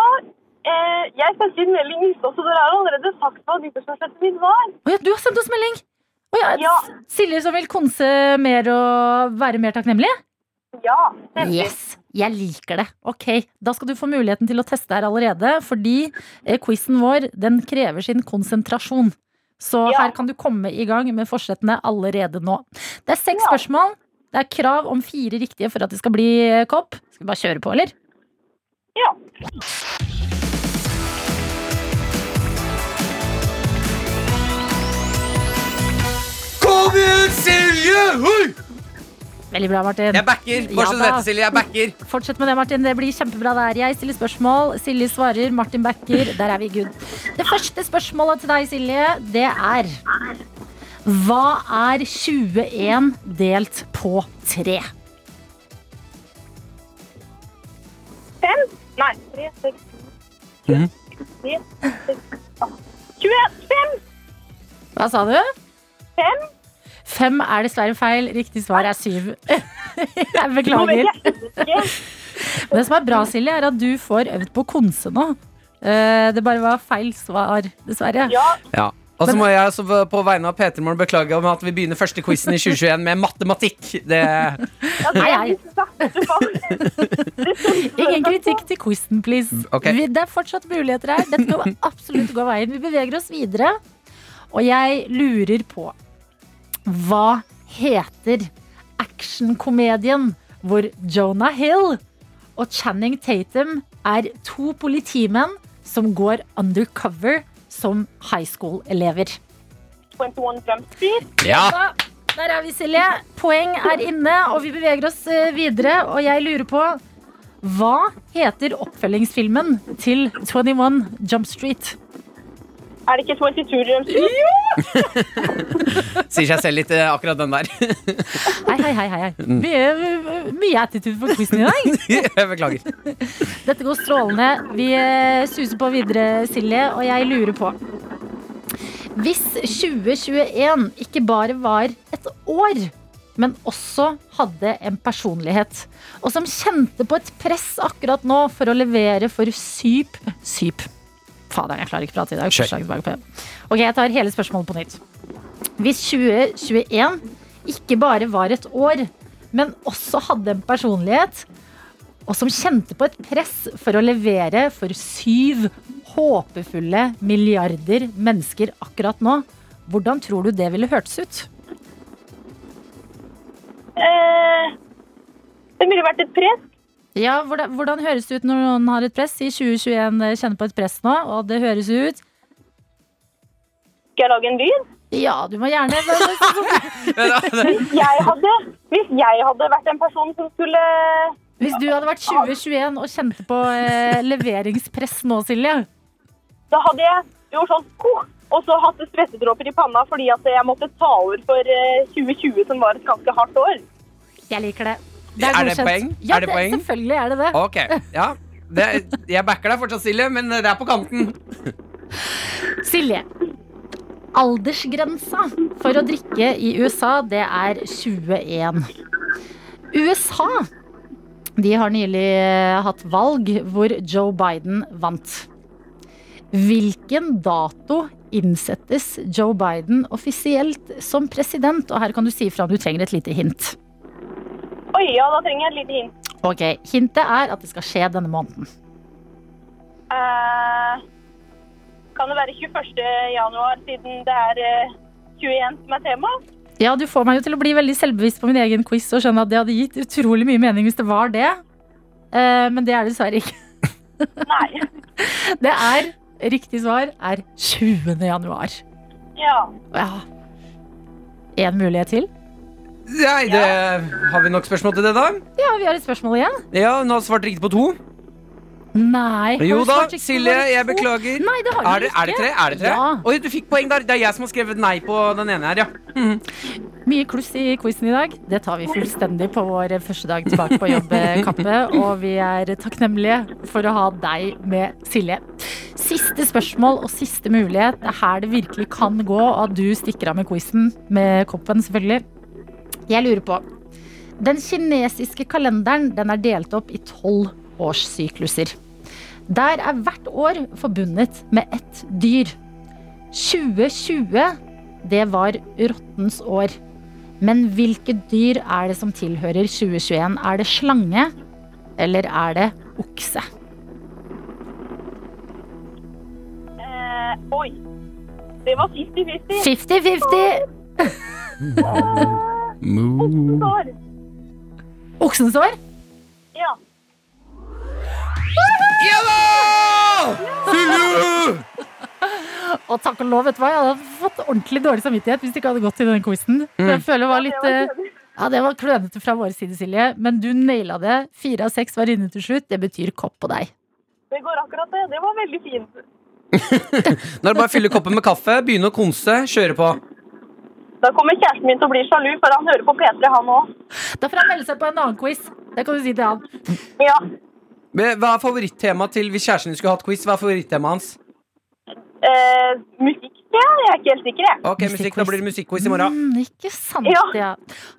eh, jeg sendte inn melding i stad, så dere har allerede sagt hva nyttårsforsettet mitt var. Oh, ja, du har sendt oss melding! Oh, ja, Ja. Silje som vil konse mer og være mer takknemlig? Ja, stemmer. Yes, jeg liker det. Ok, Da skal du få muligheten til å teste her allerede, fordi eh, quizen vår den krever sin konsentrasjon. Så Ja. her kan du komme i gang med forsettene allerede nå. Det er seks Ja. spørsmål. Det er krav om fire riktige for at det skal bli eh, kopp. Skal vi bare kjøre på, eller? Ja. Kom igjen, Silje! Oi! Veldig bra, Martin. Jeg backer. Fortsett Ja med det, Silje. Jeg backer. Fortsett med det, Martin. Det blir kjempebra der. Jeg stiller spørsmål, Silje svarer, Martin backer. Der er vi good. Det første spørsmålet til deg, Silje, det er Hva er 21 delt på 3? 5? Nei, tre, seks, Mhm. tre, seks, åtte. 25! Hva sa du? Fem? Fem er dessverre feil. Riktig svar er syv. Jeg beklager. Men det som er bra, Silje, er at du får øvd på konse nå. Eh, Det bare var feil svar, dessverre. Ja, Ja. Og så må jeg altså på vegne av Peter Morgen beklage om at vi begynner første quizen i 2021 med matematikk. Det verste fall. Ingen kritikk til quizen, please. Okay. Det er fortsatt muligheter her. Dette kan absolutt gå veien. Vi beveger oss videre. Og jeg lurer på Hva heter actionkomedien hvor Jonah Hill og Channing Tatum er to politimenn som går undercover som high school-elever? 21 Jump Street. Ja! Der er vi, Silje. Poeng er inne, og vi beveger oss eh, videre. Og jeg lurer på Hva heter oppfølgingsfilmen til 21 Jump Street? Er det ikke 22 Jump Street? Sier seg selv litt, eh, akkurat den der. Hei, hei, hei. hei, hei. Mye, mye attitude på quizen i dag. Jeg beklager. Dette går strålende. Vi eh, suser på videre, Silje, og jeg lurer på Hvis 2021 ikke bare var et år, men også hadde en personlighet, og som kjente på et press akkurat nå for å levere for syp Syp. Fader, jeg klarer ikke å prate i dag. Kjør. Ok, jeg tar hele spørsmålet på nytt. Hvis 2021 ikke bare var et år, men også hadde en personlighet, og som kjente på et press for å levere for syv håpefulle milliarder mennesker akkurat nå, hvordan tror du det ville hørtes ut? Eh, det ville vært et press. Ja, hvordan, hvordan høres det ut når noen har et press? I 2021 eh, kjenner på et press nå, og det høres ut Skal jeg lage en lyd? Ja, du må gjerne Hvis jeg hadde, hvis jeg hadde vært en person som skulle Hvis du hadde vært 2021 og kjente på eh, leveringspress nå, Silje. Da hadde jeg gjort sånn Og så hatt svettedråper i panna fordi at jeg måtte ta over for eh, 2020, som var et ganske hardt år. Jeg liker det. Er det poeng? Ja, Er det poeng? Selvfølgelig er det det. Ok, ja. Det, jeg backer deg fortsatt, Silje, men det er på kanten. Silje. Aldersgrensa for å drikke i USA, det er 21. USA de har nylig eh, hatt valg hvor Joe Biden vant. Hvilken dato innsettes Joe Biden offisielt som president? Og her kan du si ifra om du trenger et lite hint. Oi, ja, da trenger jeg et lite hint. Ok, Hintet er at det skal skje denne måneden. Uh, kan det være 21. januar, siden det er uh, 21 som er tema? Ja, du får meg jo til å bli veldig selvbevisst på min egen quiz og skjønne at det hadde gitt utrolig mye mening hvis det var det. Uh, men det er det dessverre ikke. Nei. Det er Riktig svar er 20. januar. Ja. Ja. En mulighet til? Nei, det, Har vi nok spørsmål til det, da? Ja, vi har et spørsmål igjen. Ja, hun har svart riktig på to. Nei. har Jo du da, svart riktig på Silje, jeg to? beklager. Nei, det har Er det, ikke. er det tre? Er det tre? Ja. Oi, du fikk poeng der. Det er jeg som har skrevet nei på den ene her, ja. Mye kluss i quizen i dag. Det tar vi fullstendig på vår første dag tilbake på jobb, eh, Kappe. Og vi er takknemlige for å ha deg med, Silje. Siste spørsmål og siste mulighet. Det er her det virkelig kan gå, og at du stikker av med quizen. Med koppen, selvfølgelig. Jeg lurer på Den kinesiske kalenderen den er delt opp i tolv årssykluser. Der er hvert år forbundet med ett dyr. 2020, det var rottens år. Men hvilke dyr er det som tilhører 2021? Er det slange, eller er det okse? Eh, oi. Det var 50-50. 50-50! År. Oksensår. Ja. Ja da! Silje! Og takk og lov, vet du hva? Jeg hadde fått ordentlig dårlig samvittighet hvis det ikke hadde gått i denne quizen. For Jeg føler det var litt eh, Ja, det var klønete fra vår side, Silje. Men du naila det. Fire av seks var inne til slutt. Det betyr kopp på deg. Det går akkurat det. Det var veldig fint. Nå er det bare å fylle koppen med kaffe, begynne å konse, kjøre på. Da kommer kjæresten min til å bli sjalu, for han hører på P3, han òg. Da får han melde seg på en annen quiz. Det kan du si til han. Ja. Hva er favorittemaet til hvis kjæresten din skulle hatt quiz? Hva er favorittemaet hans? Eh, musikk? Ja, jeg er ikke helt sikker, jeg. Ok, musikk, Da blir det musikkquiz i morgen. Mm, ikke sant, Ja. ja.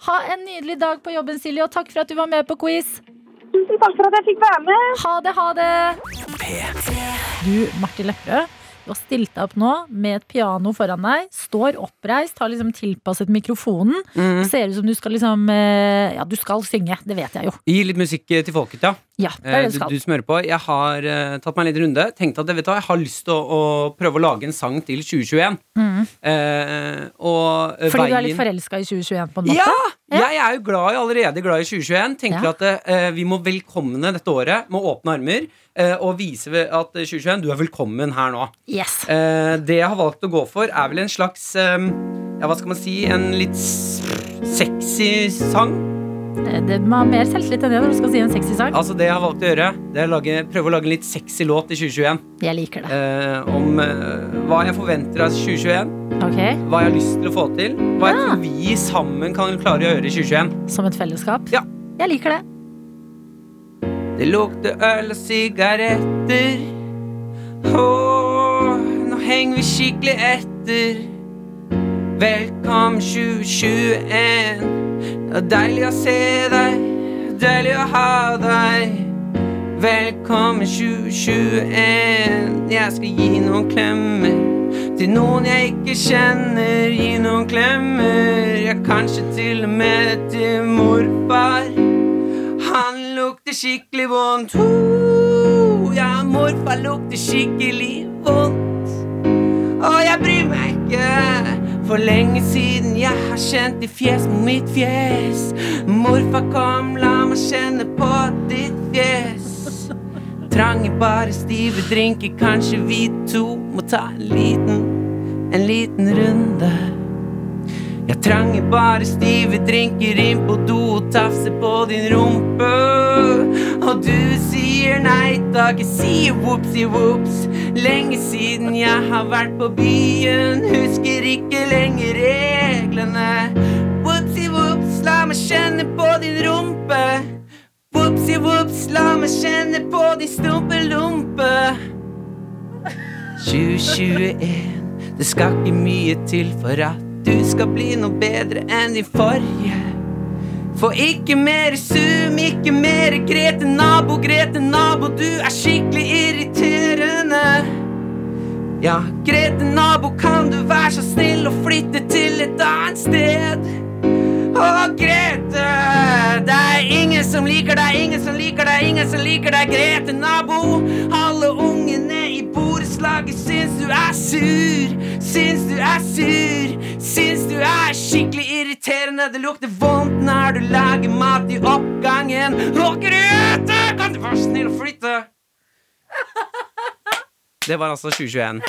Ha en nydelig dag på jobben, Silje, og takk for at du var med på quiz. Tusen takk for at jeg fikk være med. Ha det, ha det. Du, Martin Lepperød, stilt deg opp nå med et piano foran deg. Står oppreist, har liksom tilpasset mikrofonen. Mm. Ser ut som du skal liksom eh, Ja, du skal synge. Det vet jeg jo. Gi litt musikk eh, til folket, ja. Ja, det er Eh, det du skal. du smører på. Jeg har uh, tatt meg en liten runde. Tenkte at vet du jeg har lyst til å, å prøve å lage en sang til 2021. Mm. Uh, og Fordi Fordi du er litt forelska i 2021 på en måte? Ja! Jeg er jo glad i, allerede glad i 2021. Tenker Ja. at uh, vi må velkomne dette året med åpne armer. og vise at eh, 2021, du er velkommen her nå. Yes. Det jeg har valgt å gå for, er vel en slags um, Ja, hva skal man si? En litt sexy sang. Det, må ha mer selvtillit enn det når du skal si en sexy sang. Altså Det jeg har valgt å gjøre, Det er å lage, prøve å lage en litt sexy låt i 2021. Jeg liker det. Eh, om eh, hva jeg forventer av 2021. Ok, Hva jeg har lyst til å få til. Hva jeg Ja. tror vi sammen kan klare å gjøre i 2021. Som et fellesskap. Ja. Jeg liker det. Det lukter øl og sigaretter. Åh, nå henger vi skikkelig etter. Velkommen 2021. Det er deilig å se deg, deilig å ha deg. Velkommen 2021. Jeg skal gi noen klemmer til noen jeg ikke kjenner. Gi noen klemmer, ja, kanskje til og med til morfar. Han lukter skikkelig vondt. Ja, morfar lukter skikkelig vondt. Og jeg bryr meg ikke. For lenge siden jeg har kjent ditt fjes mot mitt fjes. Morfar, kom, la meg kjenne på ditt fjes. Trange, bare stive drinker, kanskje vi to må ta en liten, en liten runde. Jeg trenger bare stive drinker inn på do og tafse på din rumpe. Og du sier nei takk, jeg sier whoopsie whoops. Lenge siden jeg har vært på byen, husker ikke lenger reglene. Whoopsie whoops, la meg kjenne på din rumpe. Whoopsie whoops, la meg kjenne på din stumpelumpe. 2021, det skal ikke mye til for at du skal bli noe bedre enn din forrige. For ikke mer Zoom, ikke mer Grete nabo, Grete nabo, du er skikkelig irriterende. Ja, Grete nabo, kan du være så snill å flytte til et annet sted? Å, Grete, det er ingen som liker deg, ingen som liker deg, ingen som liker deg, Grete nabo. Alle ungene i borettslaget syns du er sur, syns du er sur, syns du er skikkelig irriterende. Det lukter vondt når du lager mat i oppgangen. Å, Grete, kan du være så snill å flytte? Det var altså 2021.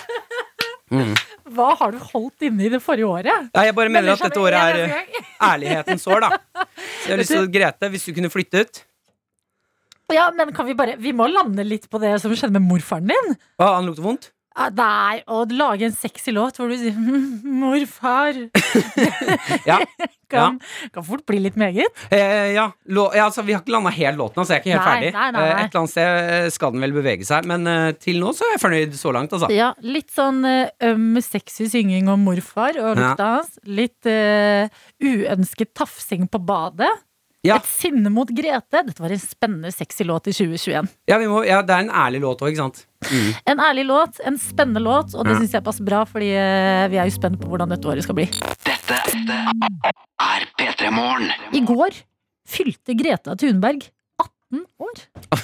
Hva har du holdt inne i det forrige året? Nei, jeg bare mener at dette året er eh, ærlighetens år, da. Så jeg har lyst til å Grete, hvis du kunne flytte ut Ja, men kan vi bare Vi må lande litt på det som skjedde med morfaren din. Hva, han lukter vondt? Ah, Nei, å lage en sexy låt hvor du sier «Mm, 'morfar' Ja. kan, kan fort bli litt meget. Eh, ja, lå, ja altså, vi har ikke landa helt låten, så jeg er ikke helt Nei, ferdig. nei, nei, Eh, et eller annet sted skal den vel bevege seg, men eh, til nå så er jeg fornøyd så langt, altså. Ja, Litt sånn eh, øm, sexy synging om morfar og lukta hans. Litt eh, uønsket tafsing på badet. Ja. Et sinne mot Grete. Dette var en spennende sexy låt i 2021. Ja, vi må, ja, det er en ærlig låt òg, ikke sant? En ærlig låt, en spennende låt, og det Ja. syns jeg passer bra, fordi eh, vi er jo spent på hvordan dette året skal bli. Dette er P3 Morgen. I går fylte Greta Thunberg 18 år.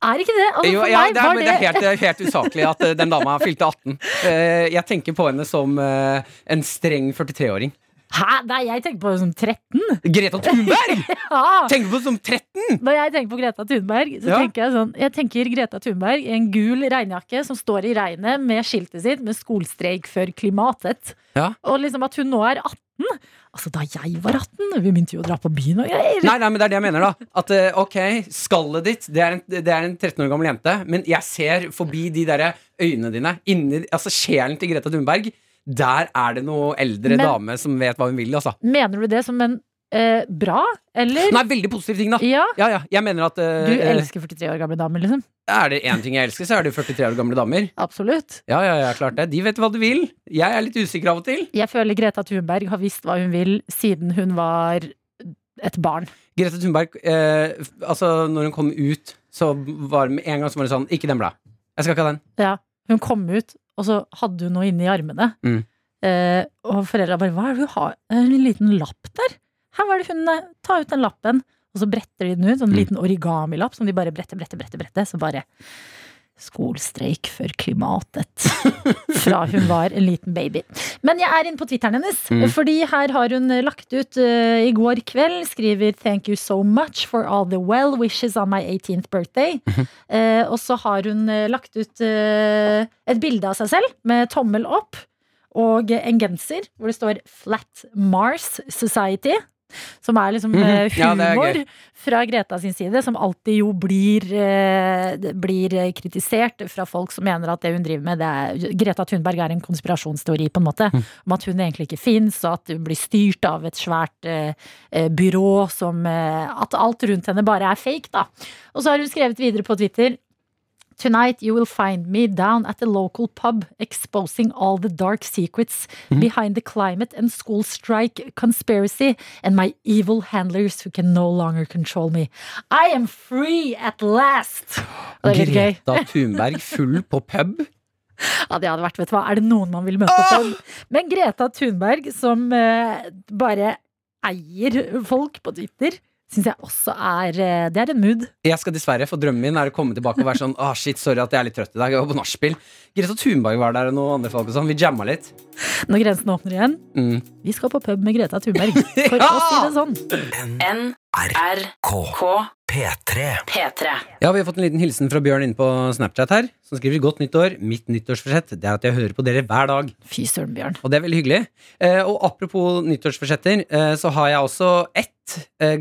Er ikke det? Altså, Jo, ja, meg det, er, var men det er helt, det er helt usaklig at eh, den dama fylte 18. Eh, jeg tenker på henne som en streng 43-åring. Hæ? Nei, jeg tenker på det som 13. Greta Thunberg! Ja. Tenker på det som 13! Når jeg tenker på Greta Thunberg, så Ja. tenker jeg sånn Jeg tenker Greta Thunberg i en gul regnjakke som står i regnet med skiltet sitt med 'skolstreik for klimatet'. Ja. Og liksom at hun nå er 18. Altså, da jeg var 18, vi begynte jo å dra på byen og greier. Nei, nei, men det er det jeg mener, da. At eh, ok, skallet ditt, det er, en, det er en 13 år gammel jente, men jeg ser forbi de derre øynene dine. Inni, altså sjelen til Greta Thunberg. Der er det noe eldre Men- dame som vet hva hun vil, altså. Mener du det som en eh, bra, eller? Nei, veldig positiv ting, da. Ja. Ja, ja, jeg mener at eh, Du elsker 43 år gamle damer, liksom? Er det én ting jeg elsker, så er det 43 år gamle damer. Absolutt. Ja, ja, ja, klart det. De vet hva de vil. Jeg er litt usikker av og til. Jeg føler Greta Thunberg har visst hva hun vil siden hun var et barn. Greta Thunberg, eh, altså når hun kom ut, så var med en gang så var det sånn Ikke den bla. Jeg skal ikke ha den. Ja, hun kom ut, og så hadde hun noe inni armene. Mm. Eh, og foreldra bare 'hva er det du har?' En liten lapp der? Her var det hun eh, Ta ut den lappen. Og så bretter de den ut, sånn Mm. liten origamilapp som de bare bretter, bretter, bretter. bretter Så bare Skolstreik for klimatet. Fra hun var en liten baby. Men jeg er inne på Twitteren hennes, Mm. fordi her har hun lagt ut uh, i går kveld, skriver 'Thank you so much for all the well wishes on my 18th birthday'. Eh, og så har hun uh, lagt ut eh, et bilde av seg selv med tommel opp og en genser hvor det står 'Flat Mars Society'. Som er liksom Mhm. eh, Ja, er humor fra Greta sin side, som alltid jo blir, eh, blir eh, kritisert fra folk som mener at det hun driver med, det er Greta Thunberg er en konspirasjonsteori, på en måte. Mm. Om at hun egentlig ikke fins, og at hun blir styrt av et svært byrå som At alt rundt henne bare er fake, da. Og så har hun skrevet videre på Twitter. Tonight you will find me down at the local pub exposing all the dark secrets behind the climate and school strike conspiracy and my evil handlers who can no longer control me. I am free at last! Greta Thunberg full på pub. Ja, det hadde vært, vet du hva, er det noen man vil møte på pub? Men Greta Thunberg, som uh, bare eier folk på Twitter, syns jeg også er eh, Det er en mood. Jeg skal dessverre, for drømmen min er å komme tilbake og være sånn ah shit, sorry at jeg er litt trøtt i dag. Jeg var på nachspiel. Greta Thunberg var der, og noen andre folk og sånn. Vi jamma litt. Når grensen åpner igjen. Mm. Vi skal på pub med Greta Thunberg, for Ja! å si det sånn. NRK P3. P3. Ja, Vi har fått en liten hilsen fra Bjørn inne på Snapchat her, som skriver godt nyttår. Mitt nyttårsforsett det er at jeg hører på dere hver dag. Fy søren, Bjørn. Og det er veldig hyggelig. Eh, og apropos nyttårsforsetter, eh, så har jeg også ett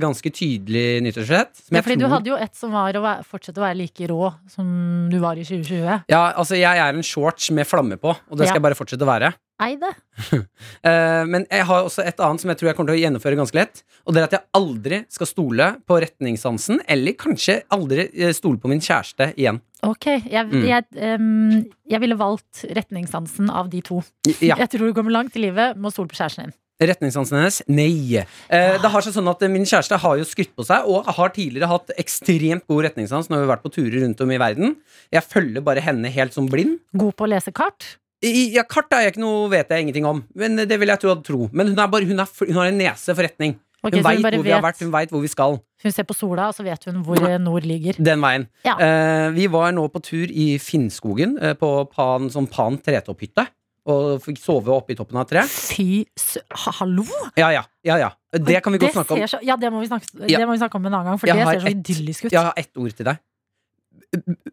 ganske tydelig nyttårsforsett. Ja, jeg fordi du hadde jo et som var å være, fortsette å være like rå som du var i 2020. Ja, altså jeg er en shorts med flamme på, og det skal Ja. jeg bare fortsette å være. Ei det. Eh, men jeg har også et annet som jeg tror jeg kommer til å gjennomføre ganske lett. Og det er at jeg aldri skal stole på retningssansen, eller kanskje aldri eh, stole på min kjæreste igjen. Ok, jeg, Mm. jeg, um, jeg ville valgt retningssansen av de to. Ja, Jeg tror du kommer langt i livet med å stole på kjæresten din. Retningssansen hennes? Nei. Eh, det har seg sånn at eh, Min kjæreste har jo skrytt på seg, og har tidligere hatt ekstremt god retningssans når vi har vært på turer rundt om i verden. Jeg følger bare henne helt som blind. God på å lese kart. I, ja, Kart er jeg ikke noe, vet jeg ingenting om, men det vil jeg tro. tro. Men hun, bare, hun, er, hun har en nese for retning. Okay, Hun veit hvor hvor vi har vært, hun veit hvor vi skal. Hun ser på sola, og så vet hun hvor eh, nord ligger. Den veien. Ja. Eh, vi var nå på tur i Finnskogen, eh, på Pan, sånn Pan tretopphytte. Og fikk sove oppe i toppen av et tre. Fy sø... ha- Hallo? Ja, ja. ja, ja. Det kan vi godt snakke om. Så, ja, det må, vi snakke, det må vi snakke om en annen gang, for Jeg det ser så et, idyllisk ut. Jeg har ett ord til deg.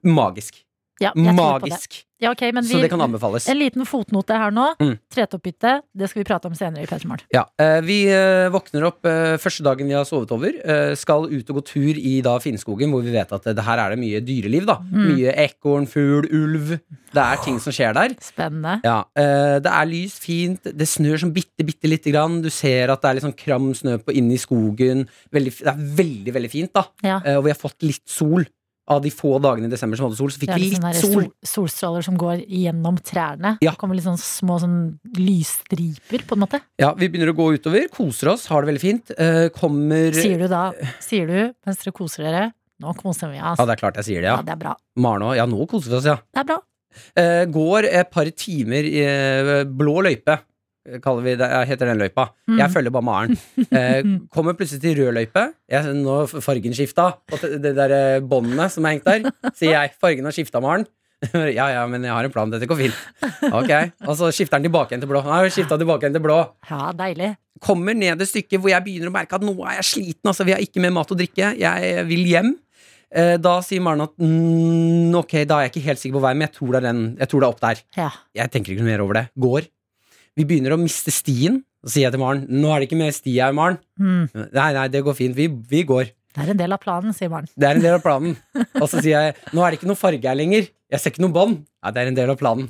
Magisk. Ja. Magisk. Ja, okay, men Så det kan anbefales. En liten fotnote her nå. Mm. Tretopphytte, det skal vi prate om senere i P3 Ja, eh, Vi eh, våkner opp eh, første dagen vi har sovet over. skal ut og gå tur i da Finnskogen, hvor vi vet at det her er det mye dyreliv. da Mm. Mye ekorn, fugl, ulv. Det er ting som skjer der. Spennende. Ja, Det er lyst, fint. Det snør sånn bitte, bitte lite grann. Du ser at det er litt sånn kram snø på inni i skogen. Veldig, det er veldig, veldig fint. da Ja. Og vi har fått litt sol. Av de få dagene i desember som hadde sol, så fikk vi litt sånn sol. sol, solstråler som går gjennom trærne. Ja. Det kommer litt sånn små sånn lysstriper, på en måte. Ja, Vi begynner å gå utover, koser oss, har det veldig fint. Eh, kommer Sier du da, sier du mens dere koser dere Nå koser vi oss. Ja, det er klart jeg sier det, Ja, ja. det er bra. Maren òg. Ja, nå koser vi oss, ja. Det er bra. Eh, går et par timer i eh, blå løype. Eh, Kaller vi det, heter den løypa. Mm. Jeg følger bare Maren. Eh, kommer plutselig til rød løype. Jeg, nå fargen skifta. Og det, der eh, båndene som er hengt der, sier jeg. Fargen har skifta, Maren. ja ja, men jeg har en plan. Dette går fint. Ok, Og så skifter den tilbake igjen til blå. Nei, tilbake igjen til blå. Ja, deilig. Kommer ned et stykke hvor jeg begynner å merke at nå er jeg sliten. Altså, vi har ikke mer mat og drikke. Jeg vil hjem. Eh, Da sier Maren at mm, ok, da er jeg ikke helt sikker på veien, men jeg tror det er, den, jeg tror det er opp der. Ja. Jeg tenker ikke noe mer over det. Går. Vi begynner å miste stien. Så sier jeg til Maren nå er det ikke mer sti her, Maren. Mm. Nei, nei, det går fint. Vi, vi går. Det er en del av planen, sier Maren. Det er en del av planen. Og så sier jeg nå er det ikke noe farge her lenger. Jeg ser ikke noe bånd. Nei, det er en del av planen.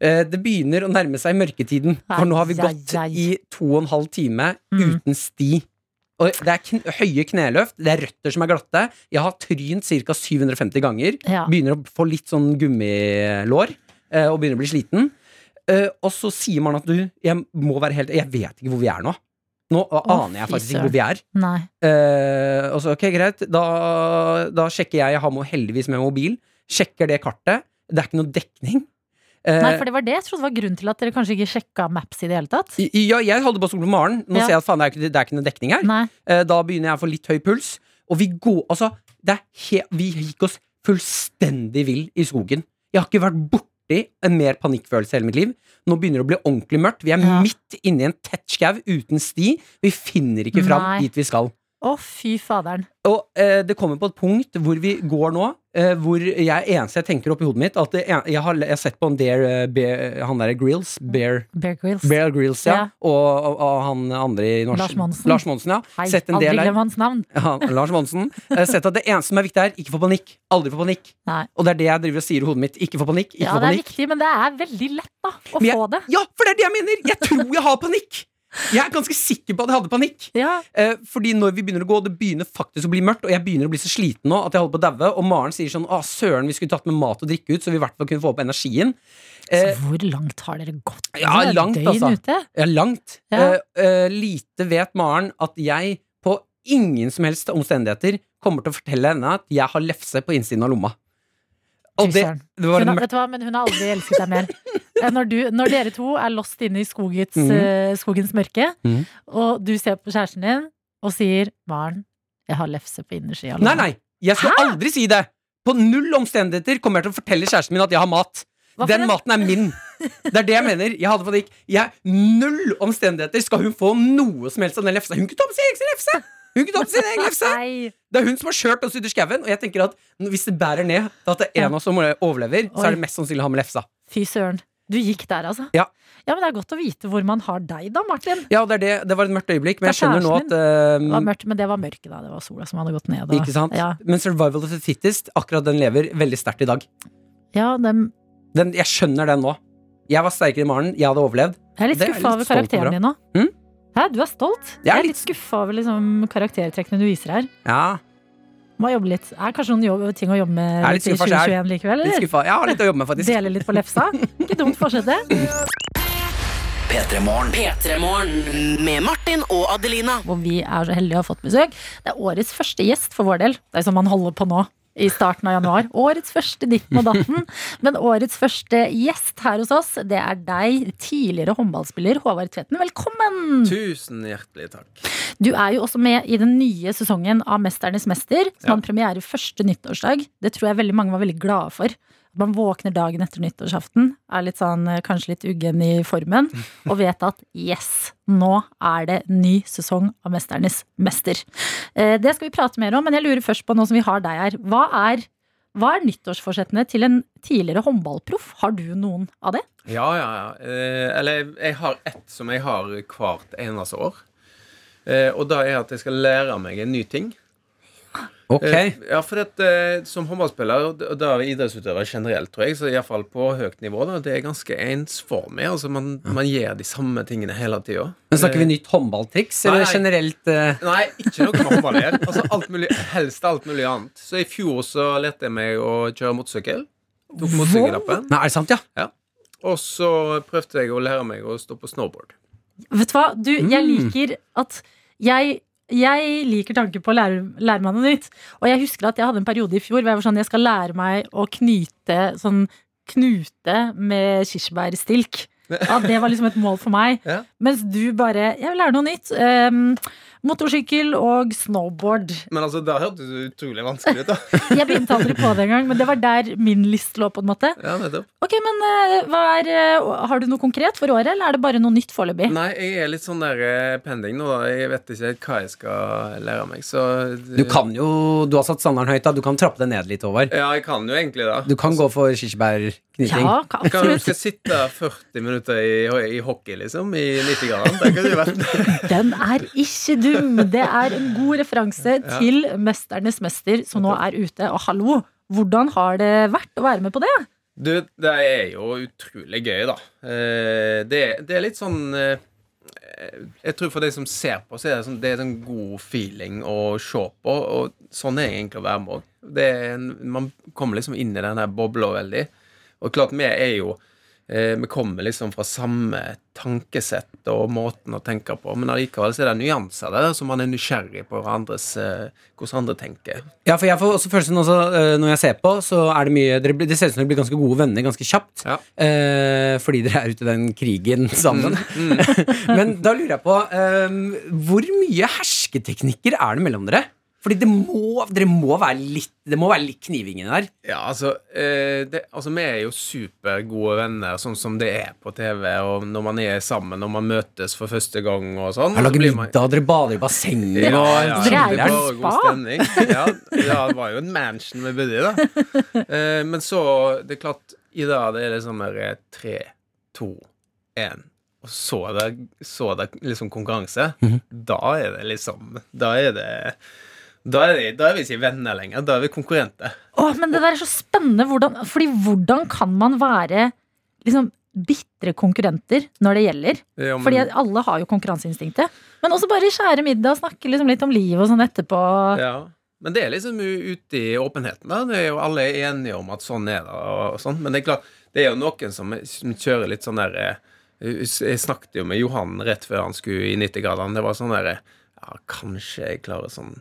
Eh, Det begynner å nærme seg mørketiden, for nå har vi gått i to og en halv time Mm. uten sti. Og det er kn høye kneløft, det er røtter som er glatte. Jeg har trynt ca. 750 ganger. Ja. Begynner å få litt sånn gummilår eh, og begynner å bli sliten. Eh, Og så sier man at du, jeg må være helt Jeg vet ikke hvor vi er nå. Nå aner jeg faktisk ikke hvor vi er. Nei. Eh, og så, ok, greit. Da, da sjekker jeg. Jeg har heldigvis med mobil. Sjekker det kartet. Det er ikke noe dekning. Eh, Nei, for det var det jeg trodde var grunnen til at dere kanskje ikke sjekka Maps i det hele tatt. ja, jeg hadde bare stol på Maren. Nå Ja. ser jeg at faen, det er, ikke, det er ikke noe dekning her. Eh, da begynner jeg å få litt høy puls. Og vi går Altså, det er vi gikk oss fullstendig vill i skogen. Jeg har ikke vært borti en mer panikkfølelse i hele mitt liv. Nå begynner det å bli ordentlig mørkt. Vi er Ja. midt inne i en tett skau uten sti. Vi finner ikke fram Nei. dit vi skal. Å, fy faderen. Og eh, det kommer på et punkt hvor vi går nå eh, hvor jeg eneste jeg tenker opp i hodet mitt at en- jeg, har, jeg har sett på en Dare, uh, Bear, han derre Grills, Bear, Bear Grylls. Bear Grills, ja. Ja. Og, og, og han andre i norsk Lars Monsen. Lars Monsen, ja. Hei, Sett en aldri glem hans navn. Ja, Lars Monsen. Uh, Sett at det eneste som er viktig her, ikke få panikk. Aldri få panikk. Nei. Og det er det jeg driver og sier i hodet mitt. Ikke få panikk. Ikke Ja, få det er viktig, men det er veldig lett da å jeg- få det. Ja, for det er det jeg mener! Jeg tror jeg har panikk! Jeg er ganske sikker på at jeg hadde panikk. Ja, Eh, fordi når vi begynner å gå, det begynner faktisk å bli mørkt, og jeg begynner å bli så sliten nå at jeg holder på å daue, og Maren sier sånn Å, søren, vi skulle tatt med mat og drikke ut, så vi i hvert fall kunne få opp energien. Eh, så hvor langt har dere gått? Ja, er langt, altså. Ute. ja, langt. Ja. Eh, eh, lite vet Maren at jeg på ingen som helst omstendigheter kommer til å fortelle henne at jeg har lefse på innsiden av lomma. Og det, det var Hun har, mørkt. vet du hva, men hun har aldri elsket deg mer. Når, du, når dere to er lost inne i skogens, mm. eh, skogens mørke, mm. og du ser på kjæresten din og sier 'Maren, jeg har lefse på innersida'. Nei, nei, jeg skal aldri si det! På null omstendigheter kommer jeg til å fortelle kjæresten min at jeg har mat. Den maten er min. Det er det jeg mener. Jeg hadde panikk. Jeg, null omstendigheter skal hun få noe som helst av den lefsa. Hun kunne ta på sin egen lefse! Hun kunne ta med sin egen lefse Det er hun som har kjørt oss ut i skauen, og jeg tenker at hvis det bærer ned at det er en av oss som overlever, så er det mest sannsynlig han med lefsa. Fy søren. Du gikk der, altså? Ja. ja, men det er godt å vite hvor man har deg, da, Martin. Ja, det, er det, det var et mørkt øyeblikk, men jeg er skjønner nå at Det var mørkt, men det var mørket, da. Det var sola som hadde gått ned. Ikke sant? Ja, Men survival of the fittest, akkurat den lever veldig sterkt i dag. ja dem, Den, jeg skjønner den nå. Jeg var sterkere i morgen, jeg hadde overlevd. jeg er litt skuffa over karakteren din nå. Hm? Hæ, du er stolt? Jeg er Jeg er litt litt- skuffa over liksom, karaktertrekkene du viser her. Ja, Må jobbe litt. Er kanskje noen jobb, ting å jobbe med i 2021 likevel? litt Eller? skuffa. Jeg har litt å jobbe med, faktisk. Dele litt på lefsa? Ikke dumt fortsette. P3 P3morgen med Martin og Adelina. Hvor vi er så heldige å ha fått besøk. Det er årets første gjest for vår del. Det er som man holder på nå. I starten av januar. Årets første ditten og datten. Men årets første gjest her hos oss, det er deg, tidligere håndballspiller Håvard Tvetten. Velkommen! Tusen hjertelig takk. Du er jo også med i den nye sesongen av Mesternes mester, som Ja. hadde premiere første nyttårsdag. Det tror jeg veldig mange var veldig glade for. At man våkner dagen etter nyttårsaften, er litt sånn, eh, kanskje litt uggen i formen, og vet at yes, nå er det ny sesong av Mesternes mester. Eh, Det skal vi prate mer om, men jeg lurer først på, nå som vi har deg her, hva er, hva er nyttårsforsettene til en tidligere håndballproff? Har du noen av det? Ja, ja, ja. Eh, eller jeg har ett som jeg har hvert eneste år. Og da er at jeg skal lære meg en ny ting. Ok. Eh, ja, for at, eh, som håndballspiller, og da- idrettsutøver generelt, tror jeg, så iallfall på høyt nivå, da, det er ganske ensformig. Altså, man, man gjør de samme tingene hele tida. Men Snakker vi nytt håndballtriks, eller generelt eh, Nei, ikke noe med håndball. Altså, alt mulig, helst alt mulig annet. Så i fjor så lærte jeg meg å kjøre motorsykkel. Tok motorsykkellappen. Nei, er det sant, ja? ja. Og så prøvde jeg å lære meg å stå på snowboard. Vet du hva, du, jeg Mm. liker at jeg jeg liker tanken på å lære, lære meg noe nytt. Og jeg husker at jeg hadde en periode i fjor hvor jeg var sånn Jeg skal lære meg å knyte sånn knute med kirsebærstilk. Ja, det var liksom et mål for meg. Ja. Mens du bare Jeg vil lære noe nytt. Um, motorsykkel og snowboard. Men altså, det hørtes utrolig vanskelig ut, da. Jeg begynte aldri på det engang, men det var der min list lå, på en måte. Ja, nettopp. Ok, men uh, hva er uh, Har du noe konkret for året, eller er det bare noe nytt foreløpig? Nei, jeg er litt sånn der uh, pending nå, da. Jeg vet ikke helt hva jeg skal lære meg, så Du kan jo Du har satt standarden høyt, da. Du kan trappe det ned litt, over Ja, jeg kan jo egentlig det. Du kan gå for kirsebærknyting. Ja, kan du skal sitte 40 minutter i, i hockey, liksom, i 90-gradene. Det kunne jo vært Den er ikke dum! Det er en god referanse til Mesternes mester, som nå er ute. Og hallo, hvordan har det vært å være med på det? Du, det er jo utrolig gøy, da. Eh, det, det er litt sånn eh, Jeg tror for de som ser på, så er det, sånn, det er en god feeling å se på. Og sånn er egentlig å være med òg. Man kommer liksom inn i den bobla veldig. Og klart, vi er jo eh, Vi kommer liksom fra samme tankesett og måten å tenke på, men allikevel så er det nyanser der som man er nysgjerrig på andres, eh, hvordan andre tenker. Ja, for jeg får også følelsen også, eh, når jeg ser på, så er det mye Det ser ut som dere blir ganske gode venner ganske kjapt. Ja. Eh, fordi dere er ute i den krigen sammen. Men da lurer jeg på Hvor mye hersketeknikker er det mellom dere? Fordi det må, dere må være litt Det må være litt kniving inni der. Ja, altså, eh, det, altså Vi er jo supergode venner, sånn som det er på TV. Og når man er sammen, og man møtes for første gang og sånn. Jeg lager middag, dere bader i bassenget Ja, ja, ja, Dere er det bare god spa. stemning. Ja, ja, det var jo en mansion vi bodde i, da. Eh, men så Det er klart, i dag det er liksom eh, tre, to, én. Og så er det, så er det liksom konkurranse. Da er det liksom Da er det da er, vi, da er vi ikke venner lenger. Da er vi konkurrenter. Åh, men det der er så spennende. Hvordan, fordi hvordan kan man være liksom bitre konkurrenter når det gjelder? Ja, men- Fordi alle har jo konkurranseinstinktet. Men også bare skjære middag og snakke liksom litt om livet og sånn etterpå. Ja. Men det er liksom ute i åpenheten. da Det er jo Alle er enige om at sånn er det. Og sånn. Men det er klart, det er jo noen som, som kjører litt sånn der eh, Jeg snakket jo med Johan rett før han skulle i 90-gradene. Det var sånn der Ja, kanskje jeg klarer sånn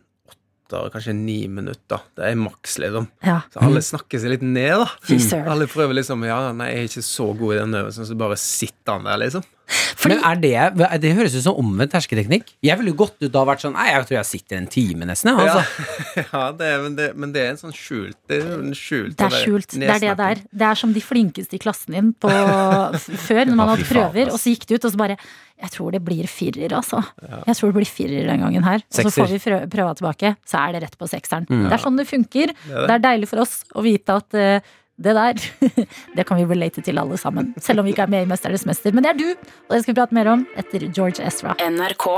åtte, kanskje ni minutter. Det er maks, liksom. Ja. Så alle snakker seg litt ned, da. Mm. Alle prøver liksom Ja, nei, jeg er ikke så god i den øvelsen, så bare sitter han der, liksom. Fordi, Men er det, det høres ut som omvendt hersketeknikk. Jeg ville jo gått ut da og vært sånn Nei, jeg tror jeg sitter en time, nesten. Altså. Ja, det er, men, det, men det er en sånn skjult Det er en skjult det er skjult. Det er det det er. Det er som de flinkeste i klassen din på, før, når man hadde prøver, og så gikk det ut, og så bare Jeg tror det blir firer, altså. Jeg tror det blir firer den gangen her. Og så får vi prøva tilbake, så er det rett på sekseren. Mm. Det er sånn det funker. det. Det er deilig for oss å vite at eh, det der, det kan vi relate til alle sammen. Selv om vi ikke er med i Mesternes mester. Men det er du, og det skal vi prate mer om etter George Ezra. NRK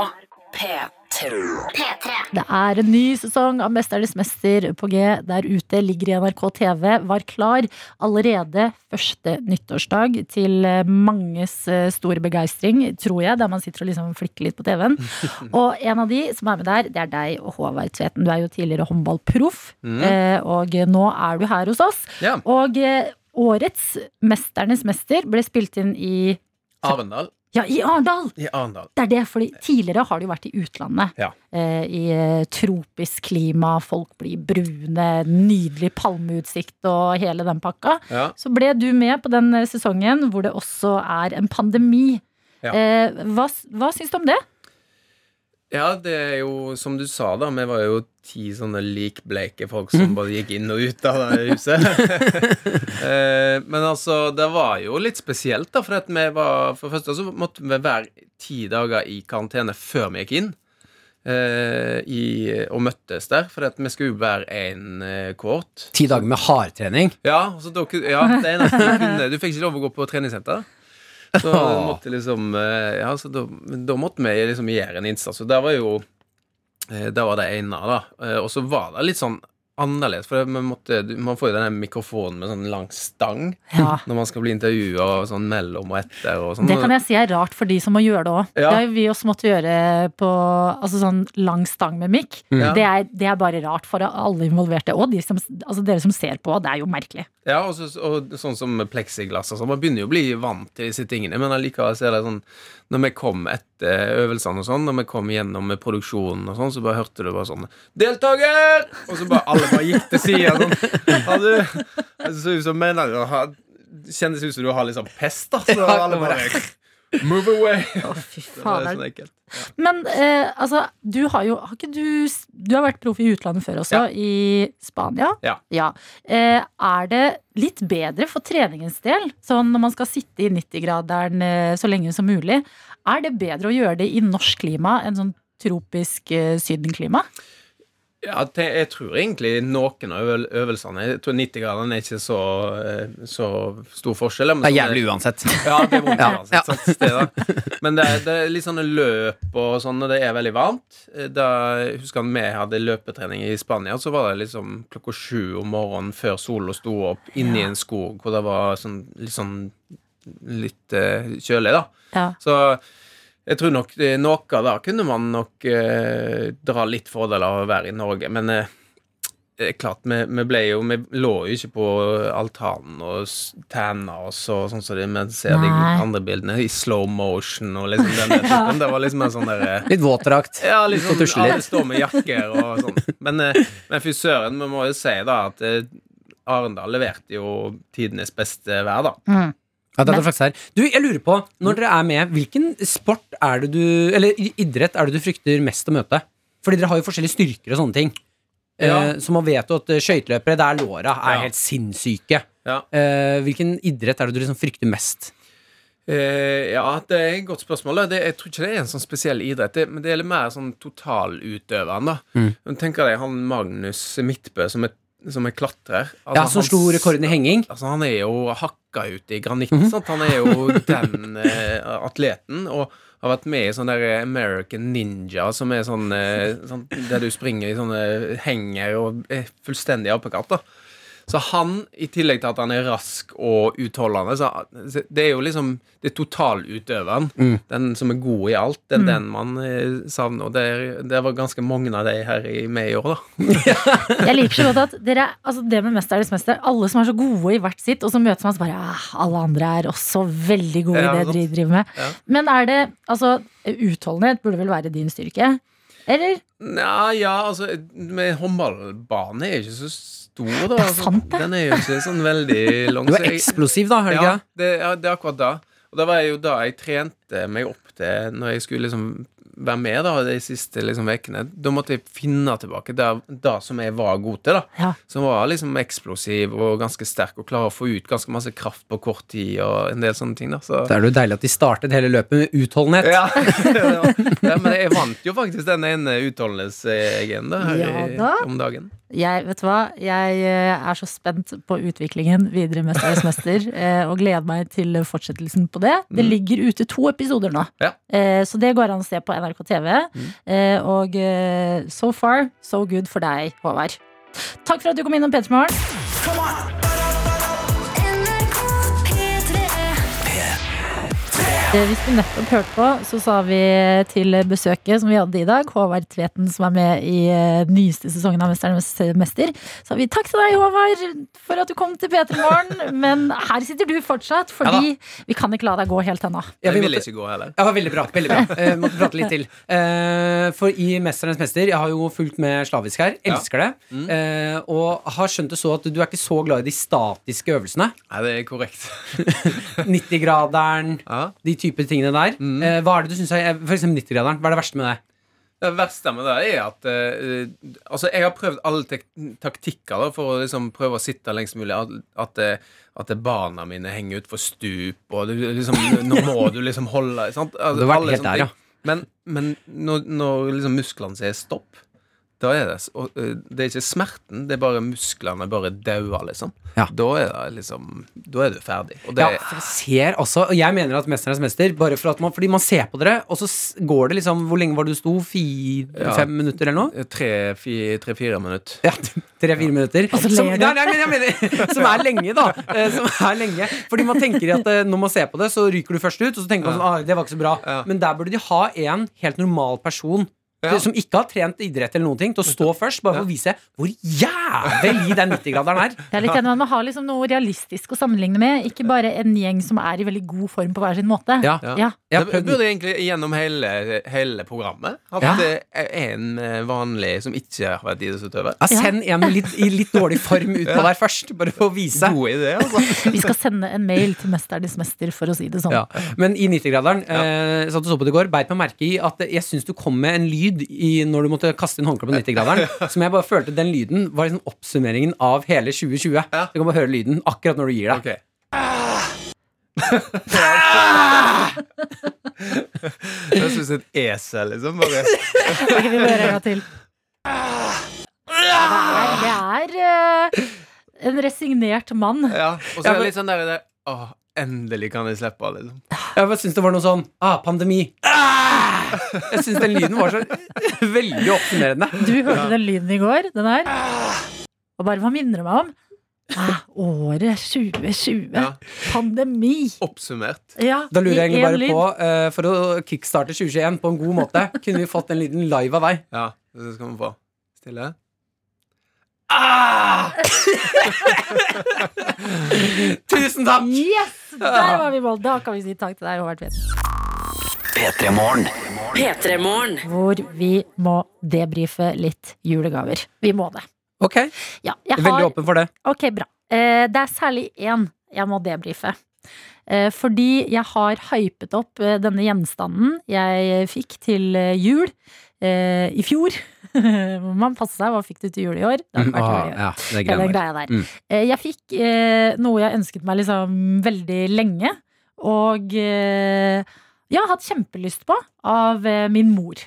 P3. Det er en ny sesong av Mesternes mester på G der ute. Ligger i NRK TV. Var klar allerede første nyttårsdag til eh, manges eh, store begeistring, tror jeg, der man sitter og liksom flikker litt på TV-en. Og en av de som er med der, det er deg og Håvard Tveten. Du er jo tidligere håndballproff, mm. og nå er du her hos oss. Ja. Og eh, årets Mesternes mester ble spilt inn i Arendal. Ja, i Arendal! I Arendal. Det er det, fordi tidligere har det jo vært i utlandet. Ja. Eh, I eh, tropisk klima, folk blir brune, nydelig palmeutsikt og hele den pakka. Ja. Så ble du med på den eh, sesongen hvor det også er en pandemi. Ja. Eh, hva, hva syns du om det? Ja, det er jo som du sa, da. Vi var jo ti sånne likbleike folk som bare gikk inn og ut av det huset. Eh, Men altså, det var jo litt spesielt, da. For at vi var For det første så måtte vi være ti dager i karantene før vi gikk inn. eh, i, og møttes der, for at vi skulle jo være én kort kohort. Ti dager med hardtrening. Ja, så da, ja, det eneste du kunne Du fikk ikke lov å gå på treningssenter. Så måtte liksom eh, Ja, så da, da måtte vi liksom gjøre en innsats. Og der var jo eh, Der var det ene, da. Eh, Og så var det litt sånn annerledes, for måtte, man får jo denne mikrofonen med sånn lang stang Ja. når man skal bli intervjua sånn mellom og etter og sånn. Det kan jeg si er rart for de som må gjøre det òg. Ja. Det har vi også måttet gjøre på altså sånn lang stang med mikk. Ja. Det, er, det er bare rart for alle involverte. Og de som, altså dere som ser på. Det er jo merkelig. Ja, og, så, og sånn som pleksiglass og sånn. Man begynner jo å bli vant til disse tingene, men allikevel så er det sånn Når vi kom etter øvelsene og sånn, når vi kom gjennom med produksjonen og sånn, så bare hørte du bare sånn 'Deltaker!' Og så bare alle bare gikk til sida sånn. Du Det så ut som mener Kjennes ut som du har litt sånn pest, da. Så Ja, alle bare Move away. Å, fy sånn ekkelt. Men eh, altså, du har jo har ikke du, du har vært proff i utlandet før også, Ja. i Spania. Ja. Eh, er det litt bedre for treningens del, sånn når man skal sitte i 90-graderen eh, så lenge som mulig, er det bedre å gjøre det i norsk klima enn sånn tropisk eh, sydenklima? Ja, jeg tror egentlig noen av øvelsene Jeg tror 90-gradene er ikke så, eh, så stor forskjell. men Det er jævlig uansett. Ja, det er vondt Ja, uansett. Ja. Men det er, det er litt sånne løp og sånn når det er veldig varmt. Da jeg husker jeg vi hadde løpetrening i Spania, så var det liksom klokka sju om morgenen før sola sto opp inni en skog hvor det var sånn, litt sånn litt uh, kjølig, da. Ja. Så jeg tror nok noe av da kunne man nok eh, dra litt fordel av å være i Norge, men eh, det klart, vi, vi ble jo Vi lå jo ikke på altanen og tanna oss og sånn som det men ser de andre bildene i slow motion og liksom den der typen. Det var liksom en sånn der eh, Litt våtdrakt. ja, liksom, sånn, alle står med jakker og sånn. Men, eh, men fy søren, vi må jo si da at eh, Arendal leverte jo tidenes beste vær, da. Mm. Ja, det er flaks her. Du, jeg lurer på, når dere er med, hvilken sport er det du Eller idrett er det du frykter mest å møte? Fordi dere har jo forskjellige styrker og sånne ting. Eh, så man vet jo at eh, skøyteløpere der låra er Ja. helt sinnssyke. Ja. Eh, hvilken idrett er det du liksom frykter mest? Eh, ja, det er et godt spørsmål. Det, jeg tror ikke det er en sånn spesiell idrett, det, men det gjelder mer sånn totalutøveren, da. Mm. Tenk deg han Magnus Midtbø som er, som er klatrer. Altså, Ja, Som slo rekorden i henging? Altså, han er jo hakka ut i granitt. Mhm. sant? Han er jo den eh, atleten. Og har vært med i sånn der American Ninja, som er sånn, eh, sånn der du springer i sånne henger og er fullstendig apekatt. da så han, i tillegg til at han er rask og utholdende, så det er jo liksom Det er totalutøveren. Mm. Den som er god i alt. Det er den man eh, savner. Og det, er, det var ganske mange av de her i, med i år, da. Jeg liker så godt at dere, altså det med mester er det mester, alle som er så gode i hvert sitt, og så møtes man så bare ah, Alle andre er også veldig gode Ja, i det de driver med. Ja. Men er det Altså, utholdenhet burde vel være din styrke? Eller? Nja, ja, altså Med håndballbane er ikke så stor, da. Det er Altså, sant, det. Den er jo ikke sånn veldig lang. Du er eksplosiv, da, Helge. Ja, det? ja, det er akkurat da. Og det var jo da jeg trente meg opp til Når jeg skulle liksom være med da de siste liksom ukene. Da måtte jeg finne tilbake det, det som jeg var god til. da Ja. Som var liksom eksplosiv og ganske sterk og klare å få ut ganske masse kraft på kort tid og en del sånne ting. da Så Da er det jo deilig at de startet hele løpet med utholdenhet. ja. ja, men jeg vant jo faktisk den ene utholdenhetsegen da, Ja da. om dagen. Jeg, vet du hva? Jeg eh, er så spent på utviklingen videre med Mesternes mester, eh, og gleder meg til fortsettelsen på det. Det ligger ute to episoder nå, Ja. Eh, så det går an å se på NRK TV. Mm. Og so far, so good for deg, Håvard. Takk for at du kom innom P3 Morgen. Hvis du nettopp hørte på, så sa vi til besøket som vi hadde i dag, Håvard Tveten, som er med i eh, nyeste sesongen av Mesternes mester, sa vi takk til deg, Håvard, for at du kom til P3 Morgen. Men her sitter du fortsatt, fordi vi kan ikke la deg gå helt ennå. Ja, vi ville ikke gå heller. Ja, veldig bra. veldig bra eh, Måtte prate litt til. Eh, for i 'Mesternes mester' Jeg har jo fulgt med slavisk her. Elsker det. Eh, og har skjønt det så at du er ikke så glad i de statiske øvelsene. Nei, det er korrekt. 90-graderen, Ja. de type tingene der. Eh, hva er det du synes er For eksempel 90-graderen. Hva er det verste med det? Det verste med det er at eh, Altså, jeg har prøvd alle tek taktikker da, for å liksom prøve å sitte lengst mulig. At, at, eh, at barna mine henger utfor stup, og du, liksom, nå må du liksom holde sant? Altså, Du har vært alle helt der, ting. Men, men når, når liksom musklene sier stopp, da er det og, Det er ikke smerten, det er bare musklene bare dauer, liksom. Ja. Da er det liksom Da er du ferdig. Og det, Ja, for jeg ser også Og jeg mener at 'Mesternes mester' bare for at man, Fordi man ser på dere, og så går det liksom Hvor lenge var det du sto? Fire-fem Ja. minutter eller noe? Tre-fire minutter. Ja, Tre-fire minutter. Og så Som, ler du. nei, nei, men jeg mener, som er lenge, da. Eh, Som er lenge Fordi man tenker at eh, når man ser på det, så ryker du først ut, og så tenker man sånn, ah, det var ikke så bra. Ja. Men der burde de ha en helt normal person Ja. som ikke har trent idrett eller noen ting, til å stå først, bare for å vise hvor jævlig den 90-graderen er. Jeg er litt enig, Man må ha liksom noe realistisk å sammenligne med, ikke bare en gjeng som er i veldig god form på hver sin måte. Ja. Ja. Ja. Jeg det burde egentlig gjennom hele, hele programmet. At Ja. det er en eh, vanlig som ikke har vært idrettsutøver. Ja, send en litt, i litt dårlig form ut på der først, bare for å vise. God idé, altså. Vi skal sende en mail til Mesternes mester, for å si det sånn. Ja. Men i 90-graderen eh, satt og så på det i går, beit meg merke i at jeg syns du kom med en lyd i, når du måtte kaste inn håndkleet på 90-graderen, som jeg bare følte den lyden var liksom oppsummeringen av hele 2020. Ja. Du kan bare høre lyden akkurat når du gir deg. Okay. Det høres ut som et esel, liksom. Bare. Ok, vi må gjøre en gang til. Det er, det er uh, en resignert mann. Ja. Og så er det litt sånn der, der Åh, endelig kan jeg slippe, liksom. Jeg syns det var noe sånn ah, pandemi. Ah! Jeg syns den lyden var så veldig oppsummerende. Du hørte den lyden i går, den her. Og bare, hva minner det meg om? Ah, året 2020. Ja. Pandemi. Oppsummert. Ja, Da lurer jeg egentlig bare lyd. på, uh, for å kickstarte 2021 på en god måte, kunne vi fått den lyden live av deg? Ja, det skal vi få. Stille. Tusen takk! Yes! Der var vi i mål. Da kan vi si takk til deg, Håvard Tvedt. P3 Morgen. P3morgen. Hvor vi må debrife litt julegaver. Vi må det. Ok, Ja, jeg veldig har åpen for det. Ok, bra. Eh, det er særlig én jeg må debrife. Eh, fordi jeg har hypet opp eh, denne gjenstanden jeg fikk til jul eh, i fjor. Man passer seg. Hva fikk du til jul i år? Det har Mm, vært ah, jul i år. ja, det er greia der. Mm. Eh, Jeg fikk eh, noe jeg ønsket meg liksom veldig lenge, og eh, jeg har hatt kjempelyst på av eh, min mor.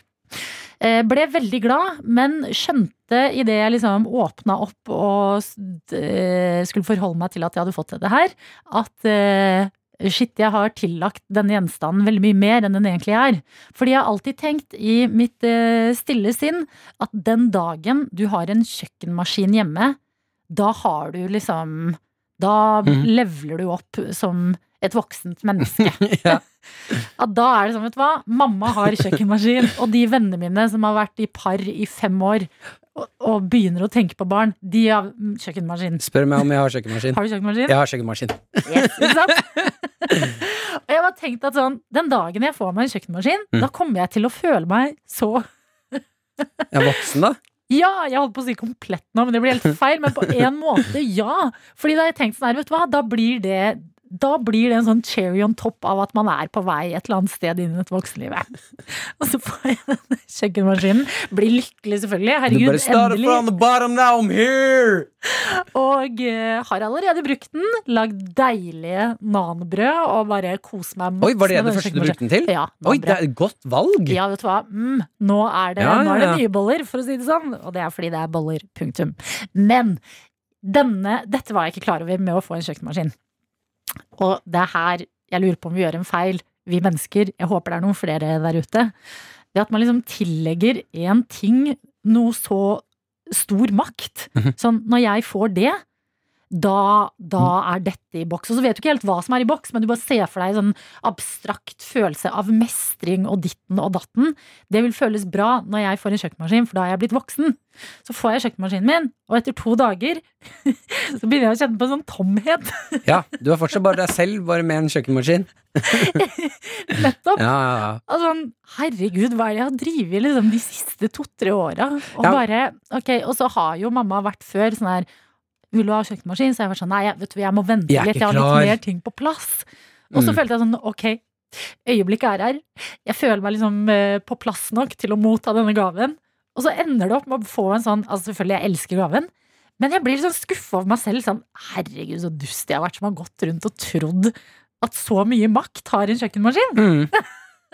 Eh, ble veldig glad, men skjønte idet jeg liksom åpna opp og eh, skulle forholde meg til at jeg hadde fått dette her, at Shit, jeg har tillagt denne gjenstanden veldig mye mer enn den egentlig er. Fordi jeg har alltid tenkt i mitt stille sinn at den dagen du har en kjøkkenmaskin hjemme, da har du liksom Da Mhm. leveler du opp som et voksent menneske. Ja. At da er det sånn, vet du hva, mamma har kjøkkenmaskin, og de vennene mine som har vært i par i fem år og, og begynner å tenke på barn, de har kjøkkenmaskin. Spør meg om jeg har kjøkkenmaskin. Har du kjøkkenmaskin? Jeg har kjøkkenmaskin. Yes, ikke sant? og jeg har tenkt at sånn, den dagen jeg får meg en kjøkkenmaskin, Mm. da kommer jeg til å føle meg så Jeg er voksen, da. Ja, jeg holdt på å si komplett nå, men det blir helt feil. Men på en måte, ja. Fordi da har jeg tenkt sånn her, vet du hva, da blir det da blir det en sånn cherry on top av at man er på vei et eller annet sted inn i dette voksenlivet. Og så får jeg denne kjøkkenmaskinen. Blir lykkelig, selvfølgelig. Herregud, endelig. from the bottom now, I'm here! Og uh, har allerede brukt den. Lagd deilige nanbrød og bare kost meg Oi, var det det første du brukte den til? Ja, Oi, det er et godt valg! Ja, vet du hva. Mm, nå er det, Ja, nå er det nye boller, for å si det sånn. Og det er fordi det er boller. Punktum. Men denne, dette var jeg ikke klar over med å få en kjøkkenmaskin. Og det er her jeg lurer på om vi gjør en feil, vi mennesker. Jeg håper det er noen flere der ute. Det at man liksom tillegger en ting noe så stor makt. Mhm. Sånn, når jeg får det, da, da er dette i boks. Og så vet du ikke helt hva som er i boks, men du bare ser for deg sånn abstrakt følelse av mestring og ditten og datten. Det vil føles bra når jeg får en kjøkkenmaskin, for da er jeg blitt voksen. Så får jeg kjøkkenmaskinen min, og etter to dager så begynner jeg å kjenne på en sånn tomhet. Ja, du er fortsatt bare deg selv, bare med en kjøkkenmaskin. Nettopp. Ja, ja, ja. Altså, herregud, hva er det jeg har drevet liksom, de siste to-tre åra? Og bare, ok, og så har jo mamma vært før sånn her Vil du ha kjøkkenmaskin? Så jeg var sånn, nei, vet du, jeg må vente Jeg litt, jeg har litt mer ting på plass. Og så Mm. følte jeg sånn, ok, øyeblikket er her. Jeg føler meg liksom eh, på plass nok til å motta denne gaven. Og så ender det opp med å få en sånn Altså selvfølgelig, jeg elsker gaven. Men jeg blir sånn skuffa over meg selv. Sånn, herregud, så dust jeg har vært som har gått rundt og trodd at så mye makt har en kjøkkenmaskin. Mm.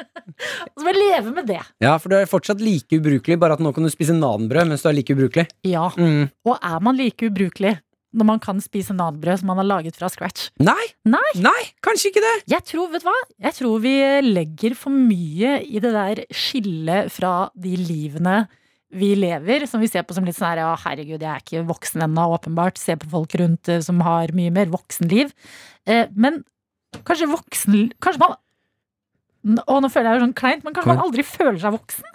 Så må jeg leve med det. ja, for du er fortsatt like ubrukelig, bare at nå kan du spise nanbrød mens du er like ubrukelig. Ja. Mm. Og er man like ubrukelig når man kan spise nanbrød som man har laget fra scratch? Nei, Nei. nei, kanskje ikke det. Jeg tror, vet du hva? Jeg tror vi legger for mye i det der skillet fra de livene vi lever, som vi ser på som litt sånn her, ja, herregud, jeg er ikke voksen ennå, åpenbart. Se på folk rundt eh, som har mye mer voksenliv. Eh, men kanskje voksen Kanskje man Å, nå føler jeg jo sånn kleint, men kanskje man aldri føler seg voksen?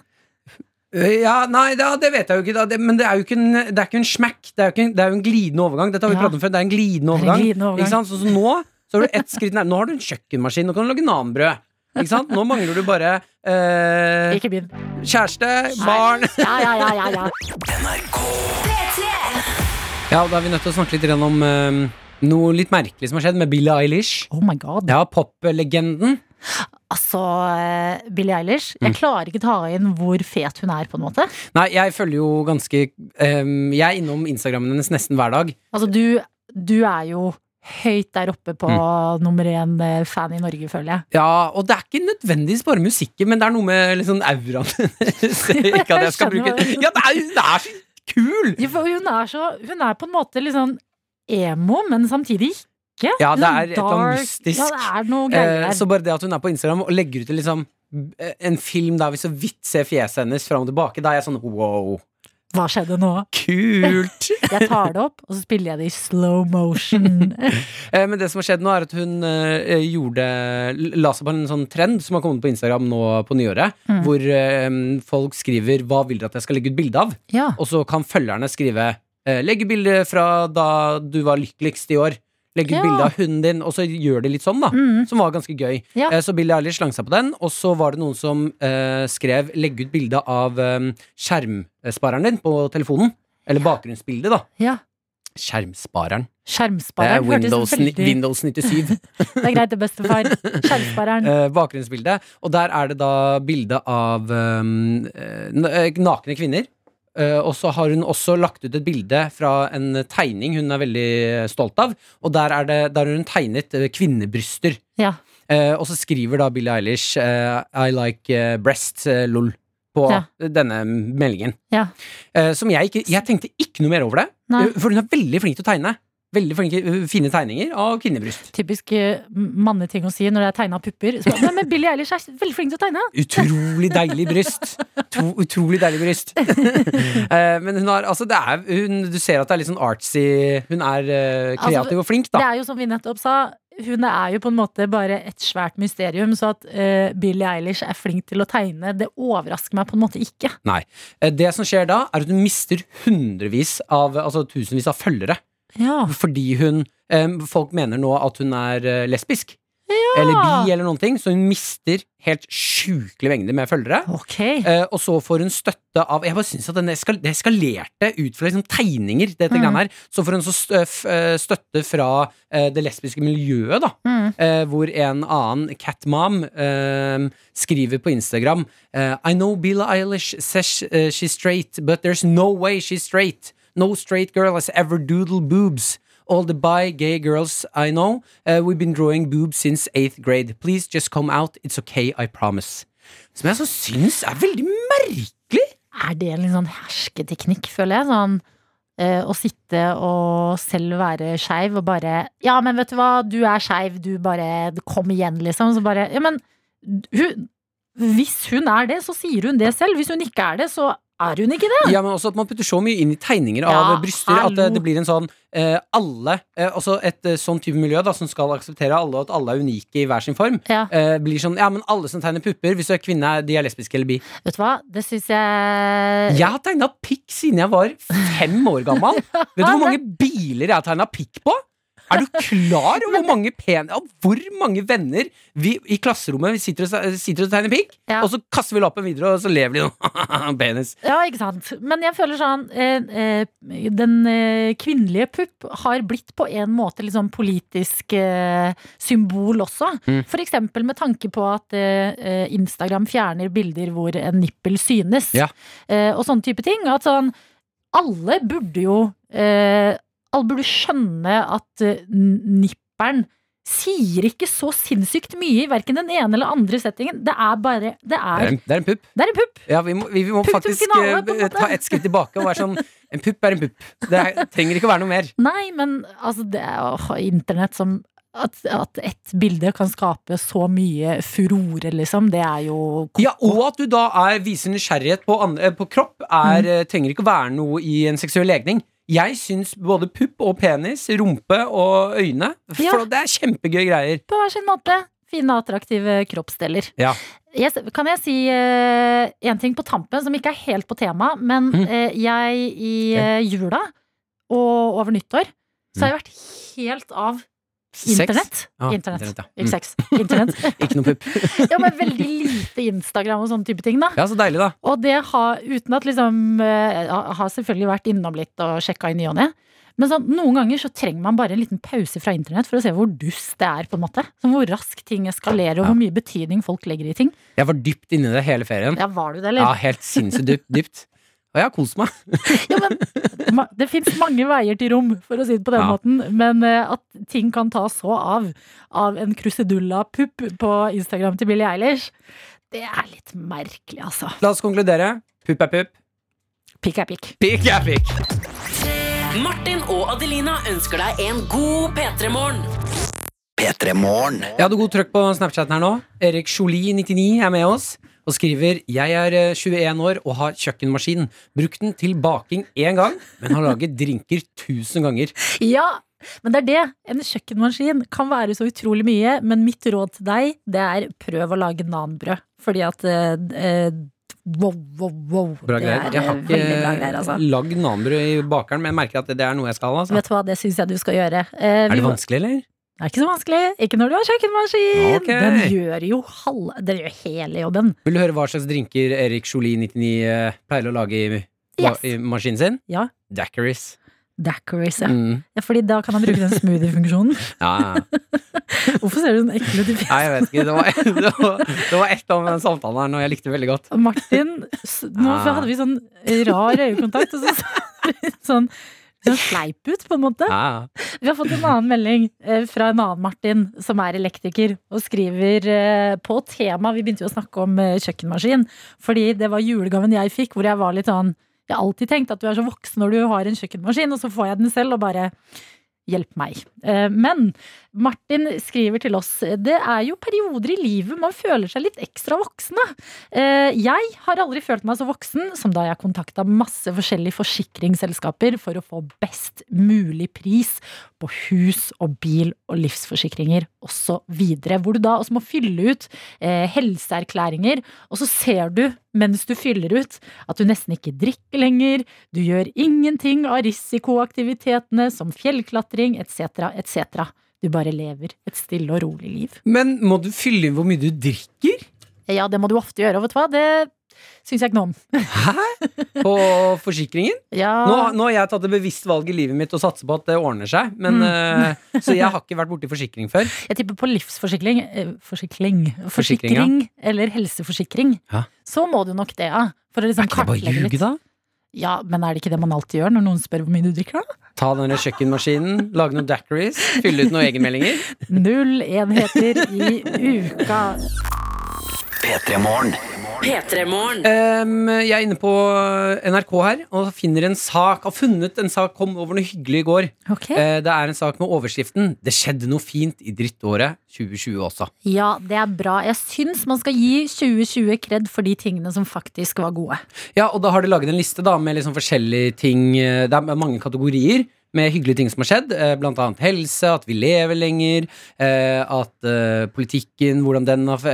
Øh, Ja, nei, da, det vet jeg jo ikke, da. Det, men det er jo ikke en, det er ikke en smack. Det er jo, ikke en, det er jo en glidende overgang. Dette har vi Ja. pratet om før. Det er en glidende er en overgang. glidende overgang. Ikke sant? Så, så nå så har du ett skritt nær. Nå har du en kjøkkenmaskin, nå kan du lage nanbrød. Ikke sant? Nå mangler du bare eh, Ikke begynn. kjæreste, barn Ja, ja, ja, ja, ja. Ja, og da er vi nødt til å snakke litt grann om eh, noe litt merkelig som har skjedd med Billie Eilish. Oh my god. Ja, poplegenden. Altså, eh, Billie Eilish. Mm. Jeg klarer ikke ta inn hvor fet hun er, på en måte. Nei, jeg følger jo ganske um, Jeg er innom Instagrammen hennes nesten hver dag. Altså, du, du er jo høyt der oppe på Mm. nummer én eh, fan i Norge, føler jeg. Ja, og det er ikke nødvendigvis bare musikken, men det er noe med sånn auraen hennes. Ikke at jeg skal bruke. Ja, det er, hun er så kul! Ja, hun er så Hun er på en måte litt sånn emo, men samtidig ikke. Ja, det er et eller annet mystisk. Ja, det er noe greier Eh, så bare det at hun er på Instagram og legger ut liksom eh, en film der vi så vidt ser fjeset hennes fram og tilbake, da er jeg sånn wow, Hva skjedde nå? kult! Jeg tar det opp, og så spiller jeg det i slow motion. Eh, Men det som har skjedd nå, er at hun gjorde la seg på en sånn trend som har kommet på Instagram nå på nyåret, Mm. hvor folk skriver 'hva vil dere at jeg skal legge ut bilde av'? Ja. Og så kan følgerne skrive Legge 'legg bilde fra da du var lykkeligst i år'. Legg ut Ja. bilde av hunden din, og så gjør de litt sånn, da. Mm. Som var ganske gøy. Ja. Eh, så Billie Eilish slang seg på den, og så var det noen som eh, skrev 'legg ut bilde av eh, skjermspareren din på telefonen'. Eller bakgrunnsbildet, da. ja. Skjermspareren. Er Skjermspareren hørtes Windows, veldig Windows 97. Det er greit, det, bestefar. Skjermspareren. eh, bakgrunnsbildet. Og der er det da bilde av eh, eh, nakne kvinner. Eh, og så har hun også lagt ut et bilde fra en tegning hun er veldig stolt av. Og der, er det, der har hun tegnet eh, kvinnebryster. Ja. Eh, og så skriver da Billie Eilish I like breast breasts, lol, på Ja. denne meldingen. Ja. Som jeg ikke Jeg tenkte ikke noe mer over det. Nei. For hun er veldig flink til å tegne. Veldig flinke, eh, fine tegninger av kvinnebryst. Typisk uh, manneting å si når det er tegna pupper. Så, bare, men Billie Eilish er veldig flink til å tegne. Utrolig deilig bryst. To, utrolig deilig bryst. Eh, men hun har altså det er, hun, Du ser at det er litt sånn artsy Hun er eh, kreativ Altså, og flink, Det er jo som vi nettopp sa, hun er jo på en måte bare et svært mysterium. Så at uh, Billie Eilish er flink til å tegne, det overrasker meg på en måte ikke. Nei. Det som skjer da, er at hun mister hundrevis av Altså tusenvis av følgere. Ja. Fordi hun eh, Folk mener nå at hun er lesbisk. lesbisk. Eller bi, eller noen ting. Så hun mister helt sjukelig mengder med følgere. Okay. Eh, og så får hun støtte av Jeg bare synes at den eskal det eskalerte ut fra liksom tegninger. Dette Mm. greiene her Så får hun så eh, støtte fra eh, det lesbiske miljøet, da. Mm. Eh, hvor en annen, Catmom, eh, skriver på Instagram eh, I know Billie Eilish says eh, she's straight, but there's no way she's straight. No straight girl has ever doodled boobs. All the bi gay girls I know, uh, we've been drawing boobs since eighth grade. Please just come out. It's okay, I promise. Som jeg så syns er veldig merkelig. Er det en litt sånn hersketeknikk, føler jeg? Sånn uh, å sitte og selv være skeiv og bare Ja, men vet du hva, du er skeiv, du bare Kom igjen, liksom. Så bare Ja, men hun Hvis hun er det, så sier hun det selv. Hvis hun ikke er det, så er hun ikke det. Ja, men også at man putter så mye inn i tegninger av Ja, bryster at det, det blir en sånn eh, Alle, eh, også et eh, sånn type miljø da som skal akseptere alle, og at alle er unike i hver sin form, Ja. eh, blir sånn Ja, men alle som tegner pupper, hvis du er kvinne, de er lesbiske eller bi. Vet du hva, det syns jeg Jeg har tegna pikk siden jeg var fem år gammel. Vet du hvor mange biler jeg har tegna pikk på? Er du klar over hvor mange pen Hvor mange venner vi i klasserommet vi sitter, og, sitter og tegner pikk, Ja. og så kaster vi lappen videre, og så lever de sånn penis. Ja, ikke sant. Men jeg føler sånn eh, eh, Den eh, kvinnelige pupp har blitt på en måte litt sånn politisk eh, symbol også. Mm. For eksempel med tanke på at eh, eh, Instagram fjerner bilder hvor en nippel synes. Ja. Eh, og sånne type ting. At sånn Alle burde jo eh, Alle burde skjønne at eh, nipperen sier ikke så sinnssykt mye i verken den ene eller andre settingen. Det er bare Det er det er en pupp. det er en pupp. Ja, vi må, vi, vi må faktisk finale, eh, ta et skritt tilbake og være sånn En pupp er en pupp. Det er, trenger ikke å være noe mer. Nei, men altså, det er internett som at, at et bilde kan skape så mye furore, liksom. Det er jo Ja, Og at du da er, viser nysgjerrighet på, andre, på kropp, er, Mm. eh, trenger ikke å være noe i en seksuell legning. Jeg syns både pupp og penis, rumpe og øyne For det er kjempegøye greier. på hver sin måte fine, attraktive kroppsdeler. Ja. Jeg, kan jeg si uh, en ting på tampen som ikke er helt på tema, men Mm. uh, jeg i uh, jula og over nyttår så har jeg vært helt av? Internett. Ja, internett. Internet, ja. Ikke Mm. sex. Internett. Ikke noe pupp. ja, men veldig lite Instagram og sånne type ting, da. Ja, så deilig, da. Og det har, uten at liksom eh, har selvfølgelig vært innom litt og sjekka i ny og ne. Men sånn, noen ganger så trenger man bare en liten pause fra internett for å se hvor dust det er. på en måte Sånn Hvor raskt ting eskalerer, og hvor mye betydning folk legger i ting. Jeg var dypt inni det hele ferien. Ja, var du det, Ja, helt sinnssykt dypt. dypt. Og jeg har kost meg. Ja, men Det fins mange veier til rom, for å si det på den Ja. måten. Men eh, at ting kan ta så av av en krusedulla-pupp på Instagram til Billie Eilish, det er litt merkelig, altså. La oss konkludere. Pupp er pupp. Pikk er pikk. Pikk er pikk. Martin og Adelina ønsker deg en god P3-morgen. P3 Morgen. Jeg hadde god trøkk på Snapchaten her nå. Erik Jolie99 er med oss og skriver Jeg er eh, 21 år og har kjøkkenmaskin. Brukt den til baking én gang, men har laget drinker tusen ganger. Ja, men det er det. En kjøkkenmaskin kan være så utrolig mye, men mitt råd til deg, det er prøv å lage nanbrød. Fordi at eh, eh, Wow, wow, wow. Bra greier. er Jeg har eh, ikke altså. lagd nanbrød i bakeren, men jeg merker at det er noe jeg skal ha. Altså. Vet du hva, det syns jeg du skal gjøre. Eh, Er det vanskelig, eller? Det er ikke så vanskelig. Ikke når du har kjøkkenmaskin. Okay. Den gjør jo halve Den gjør hele jobben. Vil du høre hva slags drinker Erik Jolie99 eh, pleier å lage i, Yes. i maskinen sin? Ja. Daiquiris. Daiquiris, ja. Mm. ja. Fordi da kan han bruke den smoothie-funksjonen. Ja, ja. Hvorfor ser du sånn ekkel ut i fjeset? Jeg vet ikke. Det var, det var, det var et om den samtalen her nå jeg likte veldig godt. Martin, nå Ah. hadde vi sånn rar øyekontakt, og så sa vi sånn, sånn sleip ut, på en måte. Ja. Vi har fått en annen melding eh, fra en annen Martin, som er elektriker, og skriver eh, på tema Vi begynte jo å snakke om eh, kjøkkenmaskin, fordi det var julegaven jeg fikk, hvor jeg var litt sånn Jeg har alltid tenkt at du er så voksen når du har en kjøkkenmaskin, og så får jeg den selv, og bare Hjelp meg. Men Martin skriver til oss Det er jo perioder i livet man føler seg litt ekstra voksne. Eh, Jeg har aldri følt meg så voksen som da jeg kontakta masse forskjellige forsikringsselskaper for å få best mulig pris på hus og bil og livsforsikringer osv. Hvor du da også må fylle ut eh, helseerklæringer, og så ser du mens du fyller ut at du nesten ikke drikker lenger, du gjør ingenting av risikoaktivitetene som fjellklatring etc., etc. Du bare lever et stille og rolig liv. Men må du fylle inn hvor mye du drikker? Ja, det må du ofte gjøre, og vet du hva? Det syns jeg ikke noe om. På forsikringen? Ja, Nå, nå har jeg tatt et bevisst valg i livet mitt og satser på at det ordner seg. Men, eh, så jeg har ikke vært borti forsikring før. Jeg tipper på livsforsikring eh, Forsikring, Forsikring, ja. eller helseforsikring. Ja. Så må du nok det, ja. For å liksom Er ikke det bare kartlegge ljuge, da? Ja, men er det ikke det man alltid gjør når noen spør hvor mye du drikker, da? Ta denne kjøkkenmaskinen, lage noen daiquiris, fylle ut noen egenmeldinger. Null enheter i uka. P3 Morgen. P3morgen. Um, jeg er inne på NRK her og finner en sak. Har funnet en sak, kom over noe hyggelig i går. Okay. Uh, det er en sak med overskriften 'Det skjedde noe fint i drittåret 2020 også'. Ja, det er bra. Jeg syns man skal gi 2020 kred for de tingene som faktisk var gode. Ja, og da har de laget en liste da med liksom forskjellige ting. eh, Det er mange kategorier med hyggelige ting som har skjedd. eh, Blant annet helse, at vi lever lenger, eh, at eh, politikken, hvordan den har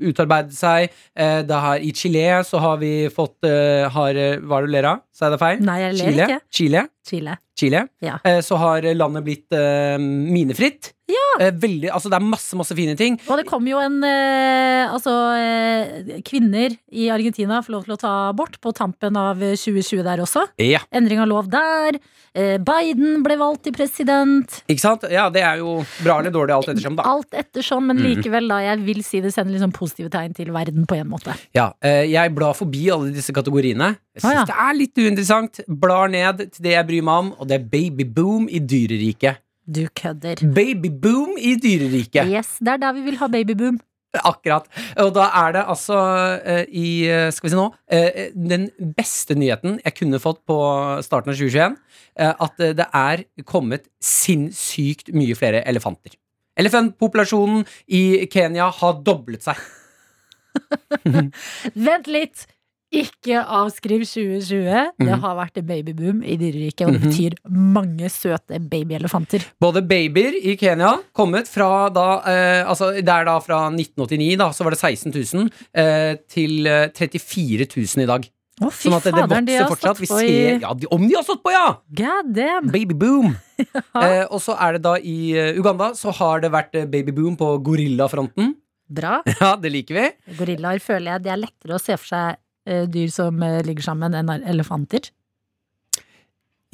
utarbeidet seg. Har, I Chile så har vi fått har, Hva er det du ler av? Sa jeg det feil? Nei, jeg ler Chile? ikke. Chile? Chile. Chile. Ja. Eh, Så har landet blitt eh, minefritt. Ja. Eh, Veldig, altså det er masse, masse fine ting. Og det kom jo en Altså, kvinner i Argentina får lov til å ta abort på tampen av 2020 der også. Ja, Endring av lov der. Biden ble valgt til president. ikke sant? Ja, det er jo bra eller dårlig alt ettersom, da. Alt ettersom, men Mhm. likevel, da. Jeg vil si det sender sånn positive tegn til verden på en måte. Ja, jeg blar forbi alle disse kategoriene. Jeg syns ah, ja. det er litt uinteressant. Blar ned til det jeg bryr meg om, og det er babyboom i dyreriket. Du kødder. Babyboom i dyreriket. Yes, det er der vi vil ha babyboom. Akkurat. Og da er det altså eh, i eh, Skal vi si nå eh, Den beste nyheten jeg kunne fått på starten av 2021, eh, at det er kommet sinnssykt mye flere elefanter. Elefantpopulasjonen i Kenya har doblet seg. Vent litt! Ikke avskriv 2020. Det Mhm. har vært babyboom i dyreriket, og det Mhm. betyr mange søte babyelefanter. Både babyer i Kenya kommet fra da eh, Altså det er da fra 1989, da, så var det 16 000 eh, til eh, 34 000 i dag. Å, fy Sånn at det, det de vokser har fortsatt. Vi ser, ja, de, om de har stått på, ja! God damn! Babyboom. eh, og så er det da i eh, Uganda så har det vært eh, babyboom på gorillafronten. Bra. Ja, det liker vi. Gorillaer føler jeg det er lettere å se for seg eh, dyr som eh, ligger sammen, enn elefanter.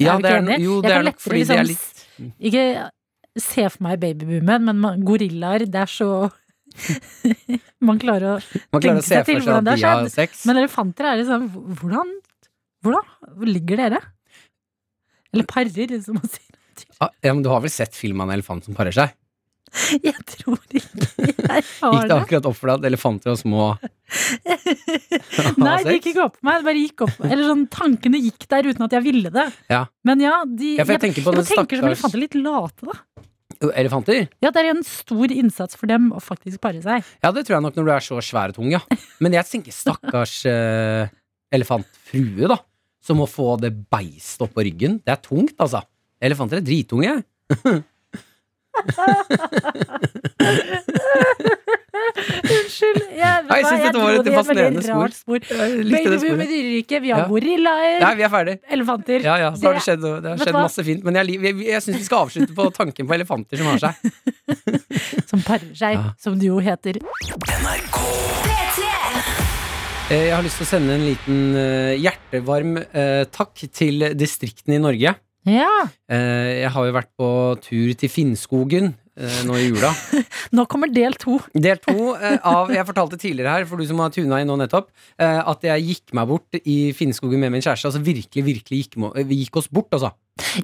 Ja, er du det ikke enig? jo, Jeg det kan er lettere er liksom litt Ikke se for meg babyboomen, men gorillaer, det er så Man klarer å Man klarer tenke se seg til hvordan det har skjedd. Men elefanter er liksom Hvordan, hvordan hvor ligger dere? Eller parer, som man sier. Ah, Ja, men du har vel sett film av en elefant som parer seg? Jeg tror ikke jeg har Gikk det det. akkurat opp for deg at elefanter og små Nei, det gikk ikke opp for meg. Det bare gikk opp Eller sånn, tankene gikk der uten at jeg ville det. Ja. Men ja, de Ja, jeg tenker på jeg den tenker som elefanter litt late, da. Elefanter? Ja, det er en stor innsats for dem å faktisk pare seg. Ja, det tror jeg nok når du er så svær og tung, ja. Men jeg tenker stakkars uh, elefantfrue, da. Som må få det beistet på ryggen. Det er tungt, altså. Elefanter er drittunge. Unnskyld. Jeg, Nei, jeg synes dette var et fascinerende spor. spor. Jeg med det i dyreriket. Vi har Ja. gorillaer, Nei, vi er ferdig. elefanter. Ja, ja, så har det Det- skjedd, det har skjedd masse fint. Men jeg, jeg, jeg syns vi skal avslutte på tanken på elefanter som har seg. Som parer seg, Ja. som det jo heter. Eh, Jeg har lyst til å sende en liten eh, hjertevarm eh, takk til distriktene i Norge. Ja. Eh, jeg har jo vært på tur til Finnskogen eh, nå i jula. Nå kommer del to. Del to eh, av Jeg fortalte tidligere her, for du som har tuna inn nå nettopp, eh, at jeg gikk meg bort i Finnskogen med min kjæreste. Altså virkelig, virkelig gikk, vi gikk oss bort, altså.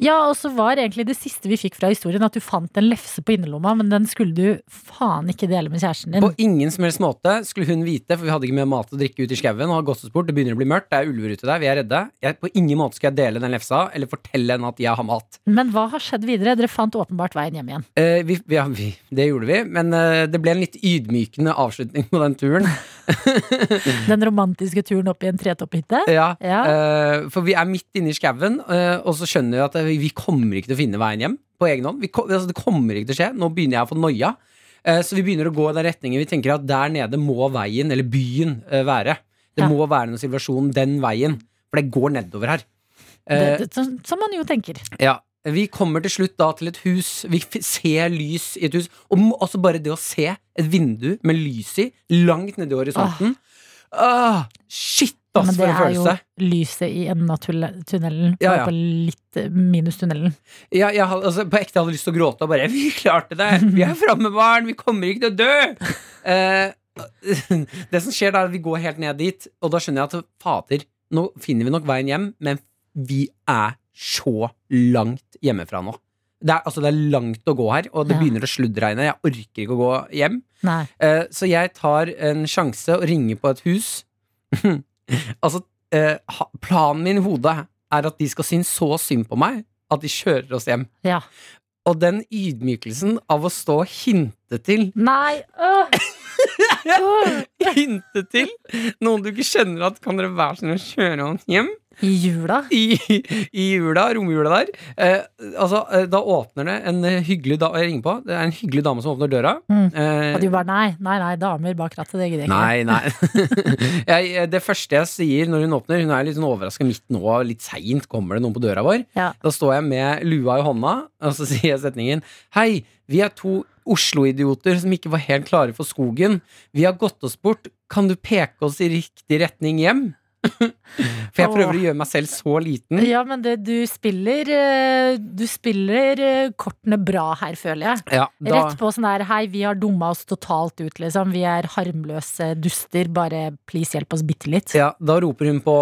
Ja, og så var egentlig det siste vi fikk fra historien at du fant en lefse på innerlomma, men den skulle du faen ikke dele med kjæresten din. På ingen som helst måte skulle hun vite, for vi hadde ikke med mat og drikke ut i skauen. Og har gått oss bort, det begynner å bli mørkt, det er ulver ute der, vi er redde. Jeg, på ingen måte skal jeg dele den lefsa, eller fortelle henne at jeg har mat. Men hva har skjedd videre? Dere fant åpenbart veien hjem igjen. Eh, vi, ja, vi, det gjorde vi, men eh, det ble en litt ydmykende avslutning på den turen. Den romantiske turen opp i en tretopphytte. Ja, Ja. Uh, for vi er midt inne i skauen, uh, og så skjønner vi at eh, vi, kommer ikke til å finne veien hjem på egen hånd. Vi, ko- altså, det kommer ikke til å skje. Nå begynner jeg å få noia. Uh, så vi begynner å gå i den retningen. Vi tenker at der nede må veien, eller byen, være. Det Ja. må være noen situasjon den veien, for det går nedover her. Det, det, som, som man jo tenker. ja. Vi kommer til slutt da til et hus. Vi ser lys i et hus. Og altså også bare det å se et vindu med lys i, langt nede i horisonten. Ah, shit, ass, Men for det en er jo lyset i enden av tunnelen. Ja, ja. På litt eh, minus tunnelen. Ja, jeg altså, på ekte hadde lyst til å gråte og bare Vi klarte det! Vi er framme, barn! Vi kommer ikke til å dø! Eh, det som skjer da, er at vi går helt ned dit, og da skjønner jeg at fader, nå finner vi nok veien hjem, men vi er så langt hjemmefra nå. Det er, altså, det er langt å gå her, og det Ja. begynner å sluddregne. Jeg orker ikke å gå hjem. Eh, så jeg tar en sjanse og ringer på et hus. altså, eh, planen min i hodet er at de skal synes så synd på meg at de kjører oss hjem. Ja. Og den ydmykelsen av å stå og hinte til Nei! Øh. Hinte til noen du ikke kjenner at kan dere være snill å kjøre oss hjem? I jula. I, i jula, romjula der. Eh, altså, eh, da åpner det en eh, hyggelig da Jeg ringer på. Det er en hyggelig dame som åpner døra. Mm. Eh, Og du bare nei, nei, nei, damer bak rattet, det gidder jeg ikke. Nei, nei. jeg, det første jeg sier når hun åpner Hun er litt sånn overraska midt nå, litt seint kommer det noen på døra vår. Ja. Da står jeg med lua i hånda, og så sier jeg setningen Hei, vi er to Oslo-idioter som ikke var helt klare for skogen. Vi har gått oss bort. Kan du peke oss i riktig retning hjem? For jeg prøver å gjøre meg selv så liten. Ja, men det, du spiller eh, Du spiller eh, kortene bra her, føler jeg. Ja, da, Rett på sånn der hei, vi har dumma oss totalt ut, liksom. Vi er harmløse duster, bare please hjelp oss bitte litt. ja, da roper hun på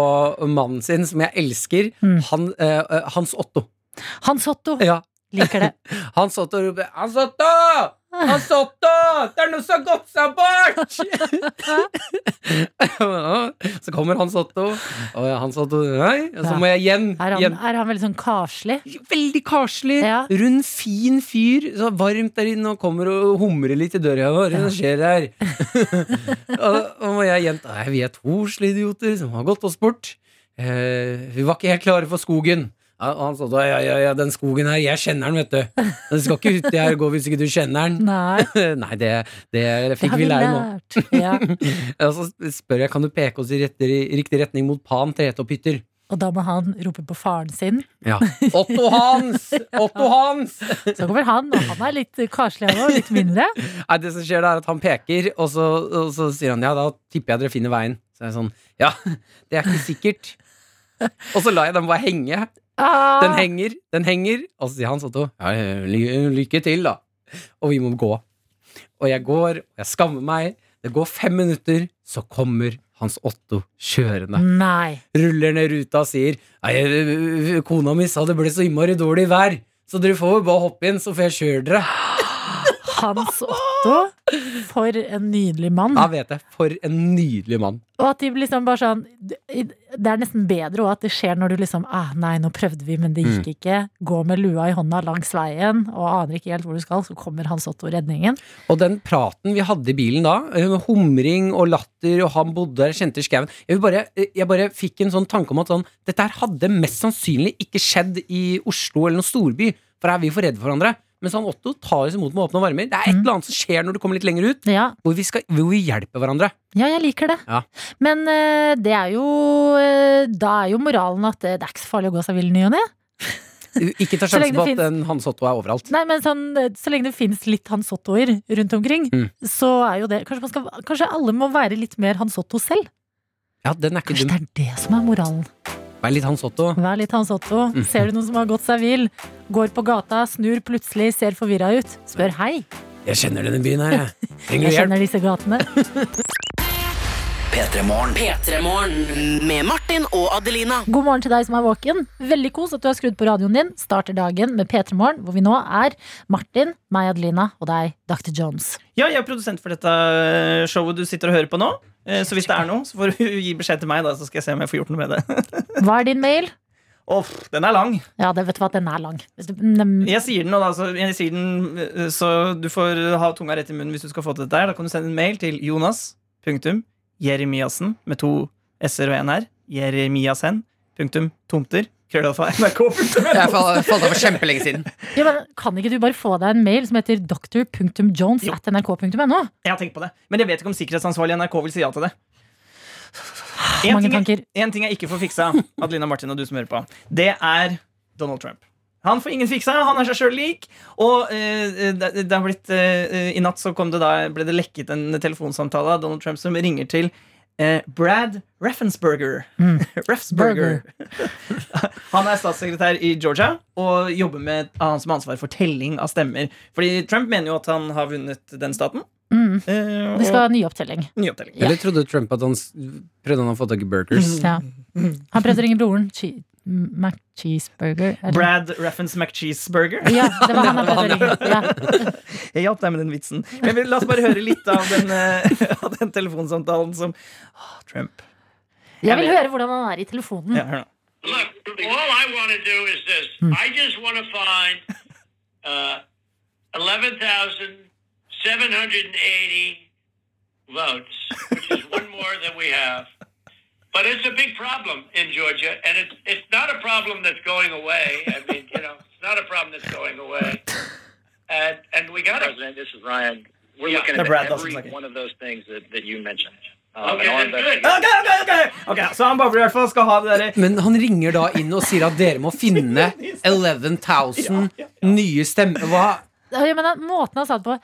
mannen sin, som jeg elsker, Mm. han, eh, Hans Otto. Hans Otto Ja, liker det. Hans Otto roper Hans Otto! Hans Otto! Det er noe som har gått seg bort! så kommer Hans Otto, og Hans Otto Nei, så må jeg hjem. Er han, er han veldig sånn karslig? Veldig karslig, Ja. rund, fin fyr. Så varmt der inne, og kommer og humrer litt i døra. Hva er det skjer her? og, og må jeg hjem. Nei, vi er to Oslo-idioter som har gått oss bort. Eh, vi var ikke helt klare for skogen. Og han sa da, ja, ja, ja, den skogen her, jeg kjenner den, vet du. Den skal ikke uti her gå hvis ikke du kjenner den. Nei, Nei, det, det det fikk vi lære nå. Ja. Og så spør jeg, kan du peke oss i, riktig retning mot Pan Tretopphytter? Og da må han rope på faren sin. Ja. Otto Hans! Otto Hans! Så kommer han, og han er litt karslig og litt mindre. Nei, det som skjer da er at han peker, og så, og så sier han ja, da tipper jeg dere finner veien. Så er jeg sånn, ja, det er ikke sikkert. Og så lar jeg den bare henge. Ah, Den henger, den henger. Og så sier Hans Otto ja, lykke til, da. Og vi må gå. Og jeg går, og jeg skammer meg. Det går fem minutter, så kommer Hans Otto kjørende. Nei. Ruller ned ruta og sier Nei, kona mi sa det ble så innmari dårlig vær, så dere får jo bare hoppe inn, så får jeg kjøre dere. Hans Otto, for en nydelig mann. Ja, vet jeg. For en nydelig mann. Og at de liksom bare sånn Det er nesten bedre også at det skjer når du liksom ah, Nei, nå prøvde vi, men det Mm. gikk ikke. Gå med lua i hånda langs veien og aner ikke helt hvor du skal, så kommer Hans Otto redningen. Og den praten vi hadde i bilen da, eh, med humring og latter, og han bodde der, kjente skauen jeg, bare- eh, jeg bare fikk en sånn tanke om at sånn, dette her hadde mest sannsynlig ikke skjedd i Oslo eller noen storby, for her er vi for redde for hverandre. Mens han Otto tar oss imot med åpne armer. Det er et eller annet som skjer når du kommer litt lenger ut, Ja, hvor vi, skal, hvor vi hjelper hverandre. ja jeg liker det. Ja. Men eh, det er jo eh, Da er jo moralen at eh, det er ikke så farlig å gå seg vill ny og ne. Ikke ta sjansen på at finnes- en Hans Otto er overalt. Nei, men sånn, så lenge det fins litt Hans Ottoer rundt omkring, Mm. så er jo det kanskje, man skal, kanskje alle må være litt mer Hans Otto selv? Ja, den er ikke Kanskje dum. det er det som er moralen. Vær litt Hans Otto. Vær litt Hans Otto. Ser du noen som har gått seg vill? Går på gata, snur plutselig, ser forvirra ut. Spør hei. Jeg kjenner denne byen her, jeg. Trenger Jeg du hjelp? kjenner disse gatene. P3 Morgen. P3 Morgen med Martin og Adelina. God morgen til deg som er våken. Veldig kos at du har skrudd på radioen din. Starter dagen med P3 Morgen, hvor vi nå er Martin, meg, Adelina og deg, Dr. Jones. Ja, jeg er produsent for dette showet du sitter og hører på nå. Eh, Så hvis det er noe, så får du gi beskjed til meg, da, så skal jeg se om jeg får gjort noe med det. Hva er din mail? Åh, den er lang. Ja, det vet du hva, den er lang. Nem- Jeg sier den, og da, så, jeg sier den, så du får ha tunga rett i munnen hvis du skal få til dette. her Da kan du sende en mail til Jonas. Punktum, Jeremiassen med to s-er og en r. Jeremiassen. Punktum, tomter. Krøllalfa. NRK. Jeg falt falt av for kjempelenge siden. Ja, men kan ikke du bare få deg en mail som heter dr.jones at nrk.no? Jeg har tenkt på det. Men jeg vet ikke om sikkerhetsansvarlig i NRK vil si ja til det. En ting, tanker. en ting jeg ikke får fiksa, Adelina Martin og du som hører på, det er Donald Trump. Han får ingen fiksa, han er seg sjøl lik. Og uh, det, det har blitt uh, I natt så kom det da, ble det lekket en telefonsamtale av Donald Trump som ringer til uh, Brad Raffensberger. Raffensberger. han er statssekretær i Georgia og jobber med han som har ansvar for telling av stemmer. Fordi Trump mener jo at han har vunnet den staten. Mm. eh, Vi skal og ha ny opptelling. Ja. Eller trodde Trump at han prøvde han å få tak i burgers? Ja. Han prøvde å ringe broren. Che McCheeseburger. eller- Brad Raffens McCheeseburger. Ja, det var han han prøvde å ringe. Ja. Jeg hjalp deg med den vitsen. Men la oss bare høre litt av den, uh, av den telefonsamtalen som oh, Trump. Jeg vil høre hvordan han er i telefonen. Ja, hør nå. Look, all I want to do is this. I just want to find uh, 11,780 votes, which is one more than we have. But it's a big problem in Georgia, and it's it's not a problem that's going away. I mean, you know, it's not a problem that's going away. And and we got to. President, this is Ryan. We're Yeah. looking at Brad every like one of those things that, that you mentioned. Um, Okay, and our then good. investigation- Ok, ok, ok Ok, Så han babler i hvert fall skal ha det derre Men han ringer da inn og sier at dere må finne 11 000 nye stemmer. Hva? Ja, men da, måten han sa det på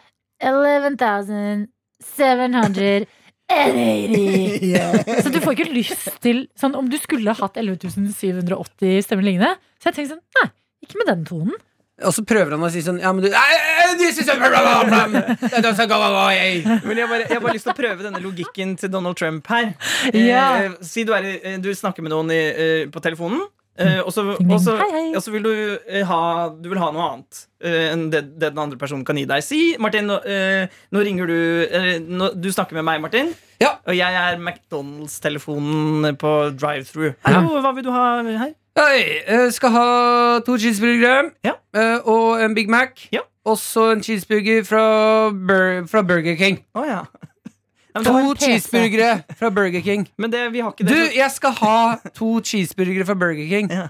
11,780 Så du får ikke lyst til sånn, Om du skulle hatt 11.780 stemmer lignende, Så jeg tenkte sånn, nei, ikke med den tonen Og så prøver han å si sånn Ja, men du away. Men jeg, bare, jeg har bare lyst til å prøve denne logikken til Donald Trump her. Yeah. Eh, si du, er, eh, du snakker med noen i, eh, på telefonen, eh, og så vil du, eh, ha, du vil ha noe annet uh, enn det, det den andre personen kan gi deg. Si, Martin, nå, eh, nå ringer du nå, Du snakker med meg, Martin. Ja. Og jeg er McDonald's-telefonen på drive-through. Hallo, hva vil du ha her? Hei, jeg skal ha to cheeseburgere Ja. eh, og en Big Mac. Ja. Og så en cheeseburger fra, Bur fra Burger King. Oh, ja. Ja, To cheeseburgere fra Burger King. men det, vi har ikke Du, jeg skal ha to cheeseburgere fra Burger King. Ja.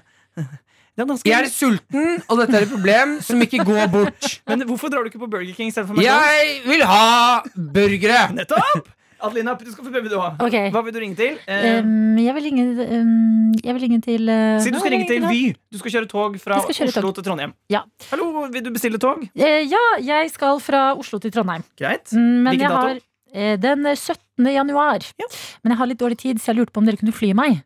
Ja, Jeg er sulten, og dette er et problem som ikke går bort. Men hvorfor drar du ikke på Burger King istedenfor McDonald's? Jeg vil ha burgere! Nettopp! Adelina, du skal få prøve, du òg. Okay. Hva vil du ringe til? Um, jeg, vil ringe, um, jeg vil ringe til uh, si du skal ringe til Vy. Du skal kjøre tog fra kjøre Oslo tog. til Trondheim. Ja. Hallo, vil du bestille tog? Uh, ja, jeg skal fra Oslo til Trondheim Greit. Mm, Men Hvilken jeg dato? har den 17. januar. Ja. Men jeg har litt dårlig tid, så jeg lurte på om dere kunne fly meg.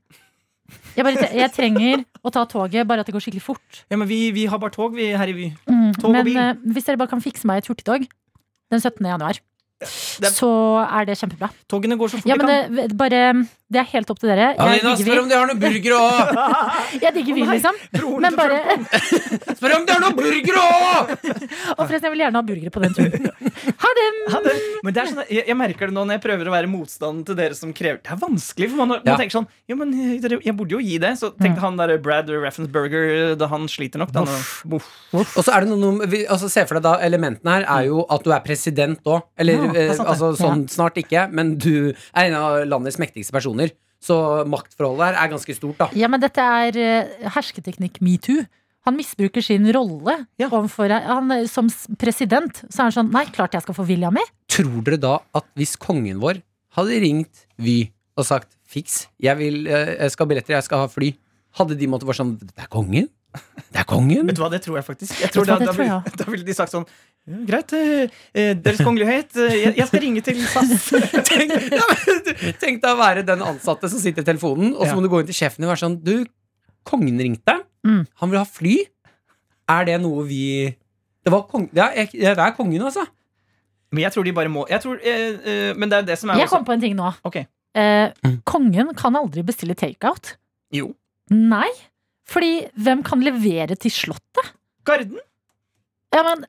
Jeg, bare, jeg trenger å ta toget, bare at det går skikkelig fort. Ja, men vi, vi har bare tog, vi her i Vy. Mm, Tog og men bil. eh, hvis dere bare kan fikse meg et hurtigtog den 17. januar, er- så er det kjempebra. Togene går så fort Ja, de men kan. det, bare, det er helt opp til dere. Jeg Adelina, spør om de har noen burgere òg! Jeg digger vin, liksom. Broren Men bare, Spør om de har noen burgere òg! og forresten, jeg vil gjerne ha burgere på den turen. Ha det! Ha dem. men det er sånn, jeg, jeg merker det nå når jeg prøver å være motstanden til dere som krever Det er vanskelig, for man, man Ja. tenker sånn Jo, men jeg, jeg burde jo gi det. Så tenkte han der Brad Raffensberger da han sliter nok. Da, Og så er det noe vi, altså, Se for deg da elementene her er jo at du er president òg. Eller Ja, er eh, sant altså sånn snart ikke, men du er en av landets mektigste personer. Så maktforholdet her er ganske stort, da. Ja, men dette er eh, hersketeknikk metoo. Han misbruker sin rolle Ja. overfor han, eh, Som president så er han sånn Nei, klart jeg skal få vilja mi. Tror dere da at hvis kongen vår hadde ringt Vy og sagt 'fiks, jeg, vil, eh, jeg skal ha billetter, jeg skal ha fly', hadde de måttet være sånn 'det er kongen'? Det er kongen? Vet du hva, det tror jeg faktisk. Jeg tror da, det da, tror vil- da ville de sagt sånn «Ja, Greit, eh, eh, Deres Kongelighet, eh, jeg, skal ringe til SAS. Tenk, ja, tenk deg å være den ansatte som sitter i telefonen, og så må du gå inn til sjefen din og være sånn Du, kongen ringte. Mm. Han vil ha fly. Er det noe vi Det, var kong, det, er, det er kongen, altså. Men jeg tror de bare må jeg tror, eh, eh, Men det er det som er Jeg kom på en ting nå. Okay. Eh, Mm. kongen kan aldri bestille takeout. Jo. Nei. Fordi hvem kan levere til Slottet? Garden? Ja, men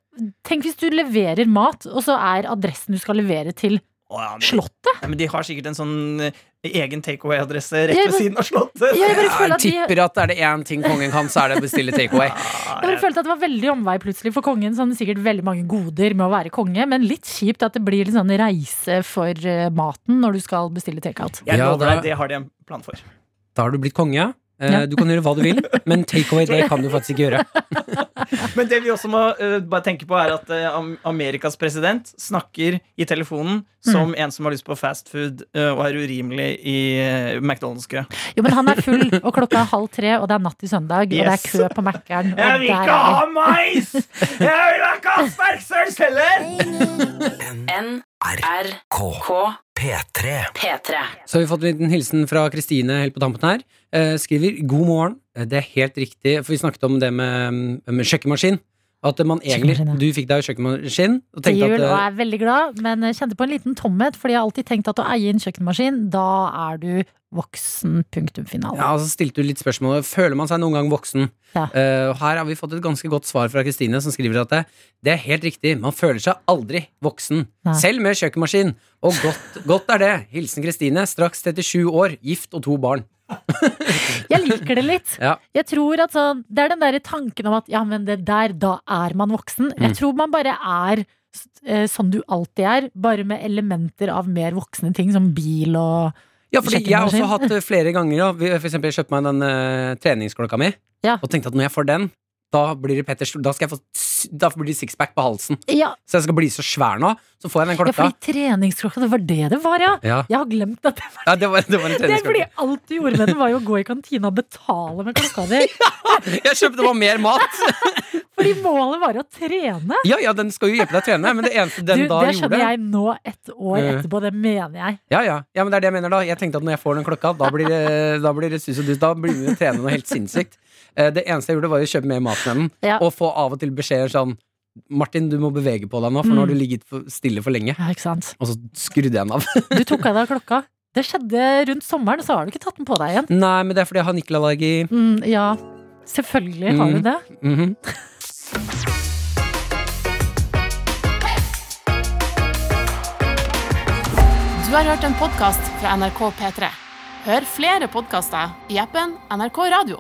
Tenk hvis du leverer mat, og så er adressen du skal levere til Å, ja, men, Slottet. De har sikkert en sånn eh, egen takeaway-adresse rett ved siden av Slottet. Jeg bare Jeg føler at de tipper at er det én ting kongen kan, så er det å bestille takeaway. Ah, Jeg følte at det var veldig omvei plutselig for kongen. Sånn sikkert veldig mange goder med å være konge, men litt kjipt at det blir litt sånn reise for eh, maten når du skal bestille takeout. Jeg Ja, lover deg, det har de en plan for. Da har du blitt konge. Eh, Ja. Du kan gjøre hva du vil, men takeaway det kan du faktisk ikke gjøre. Men det vi også må uh, bare tenke på, er at uh, Amerikas president snakker i telefonen som en som har lyst på fast food eh, og er urimelig i uh, McDonald's-kø. Jo, men han er full, og klokka er halv tre, og det er natt til søndag, og det er kø på Mækkern. Jeg vil ikke er ha mais! Jeg vil ikke ha sterksøls heller! NRK P3. P3. Så har vi fått en liten hilsen fra Kristine helt på tampen her. Eh, skriver 'God morgen'. Eh, Det er helt riktig, for vi snakket om det med, med kjøkkenmaskin. At man egentlig Du fikk deg kjøkkenmaskin og til jul at og eh, er veldig glad, men kjente på en liten tomhet, fordi jeg har alltid tenkt at å eie en kjøkkenmaskin, da er du voksen. Punktum finale. Ja, så stilte du litt spørsmål. Føler man seg noen gang voksen. Ja. Uh, her har vi fått et ganske godt svar fra Kristine, som skriver at det, det er helt riktig. Man føler seg aldri voksen. Nei. Selv med kjøkkenmaskin. Og godt, godt er det. Hilsen Kristine, straks 37 år, gift og to barn. Jeg liker det litt. Ja. Jeg tror at sånn, Det er den der tanken om at ja, men det der, da er man voksen. Mm. Jeg tror man bare er eh, sånn du alltid er, bare med elementer av mer voksne ting, som bil og Ja, fordi jeg har også hatt eh, flere ganger ja. For eksempel, jeg kjøpte meg den uh, treningsklokka mi, Ja. og tenkte at når jeg får den, da blir det Petter Da skal jeg få Da blir det sixpack på halsen. Ja, Så jeg skal bli så svær nå. Så får jeg den klokka. ja fordi treningsklokka, det var det det var, ja. Ja, Jeg har glemt at det var ja det, var, det var en det. er fordi alt du gjorde med den, var jo å gå i kantina og betale med klokka di. Jeg kjøpte bare mer mat! Fordi målet var å trene. Ja, ja, den skal jo hjelpe deg å trene, men det eneste den Du, da det skjønner jeg nå, ett år Eh. etterpå. Det mener jeg. Ja, ja, ja, men det er det jeg mener da. Jeg tenkte at når jeg får den klokka, da blir det, da blir det sus og dus. Da blir vi å trene noe helt sinnssykt. Eh, Det eneste jeg gjorde, var å kjøpe mer mat med den, Ja. og få av og til beskjeder sånn Martin, du må bevege på deg nå, for nå har du ligget for stille for lenge. Ja, ikke sant? Og så skrudde jeg den av. Du tok av deg klokka. Det skjedde rundt sommeren, så har du ikke tatt den på deg igjen. Nei, men det er fordi jeg har nikkelallergi. Mm, ja, selvfølgelig har du Mm. det. Mhm. Du har hørt en podkast fra NRK P3. Hør flere podkaster i appen NRK Radio.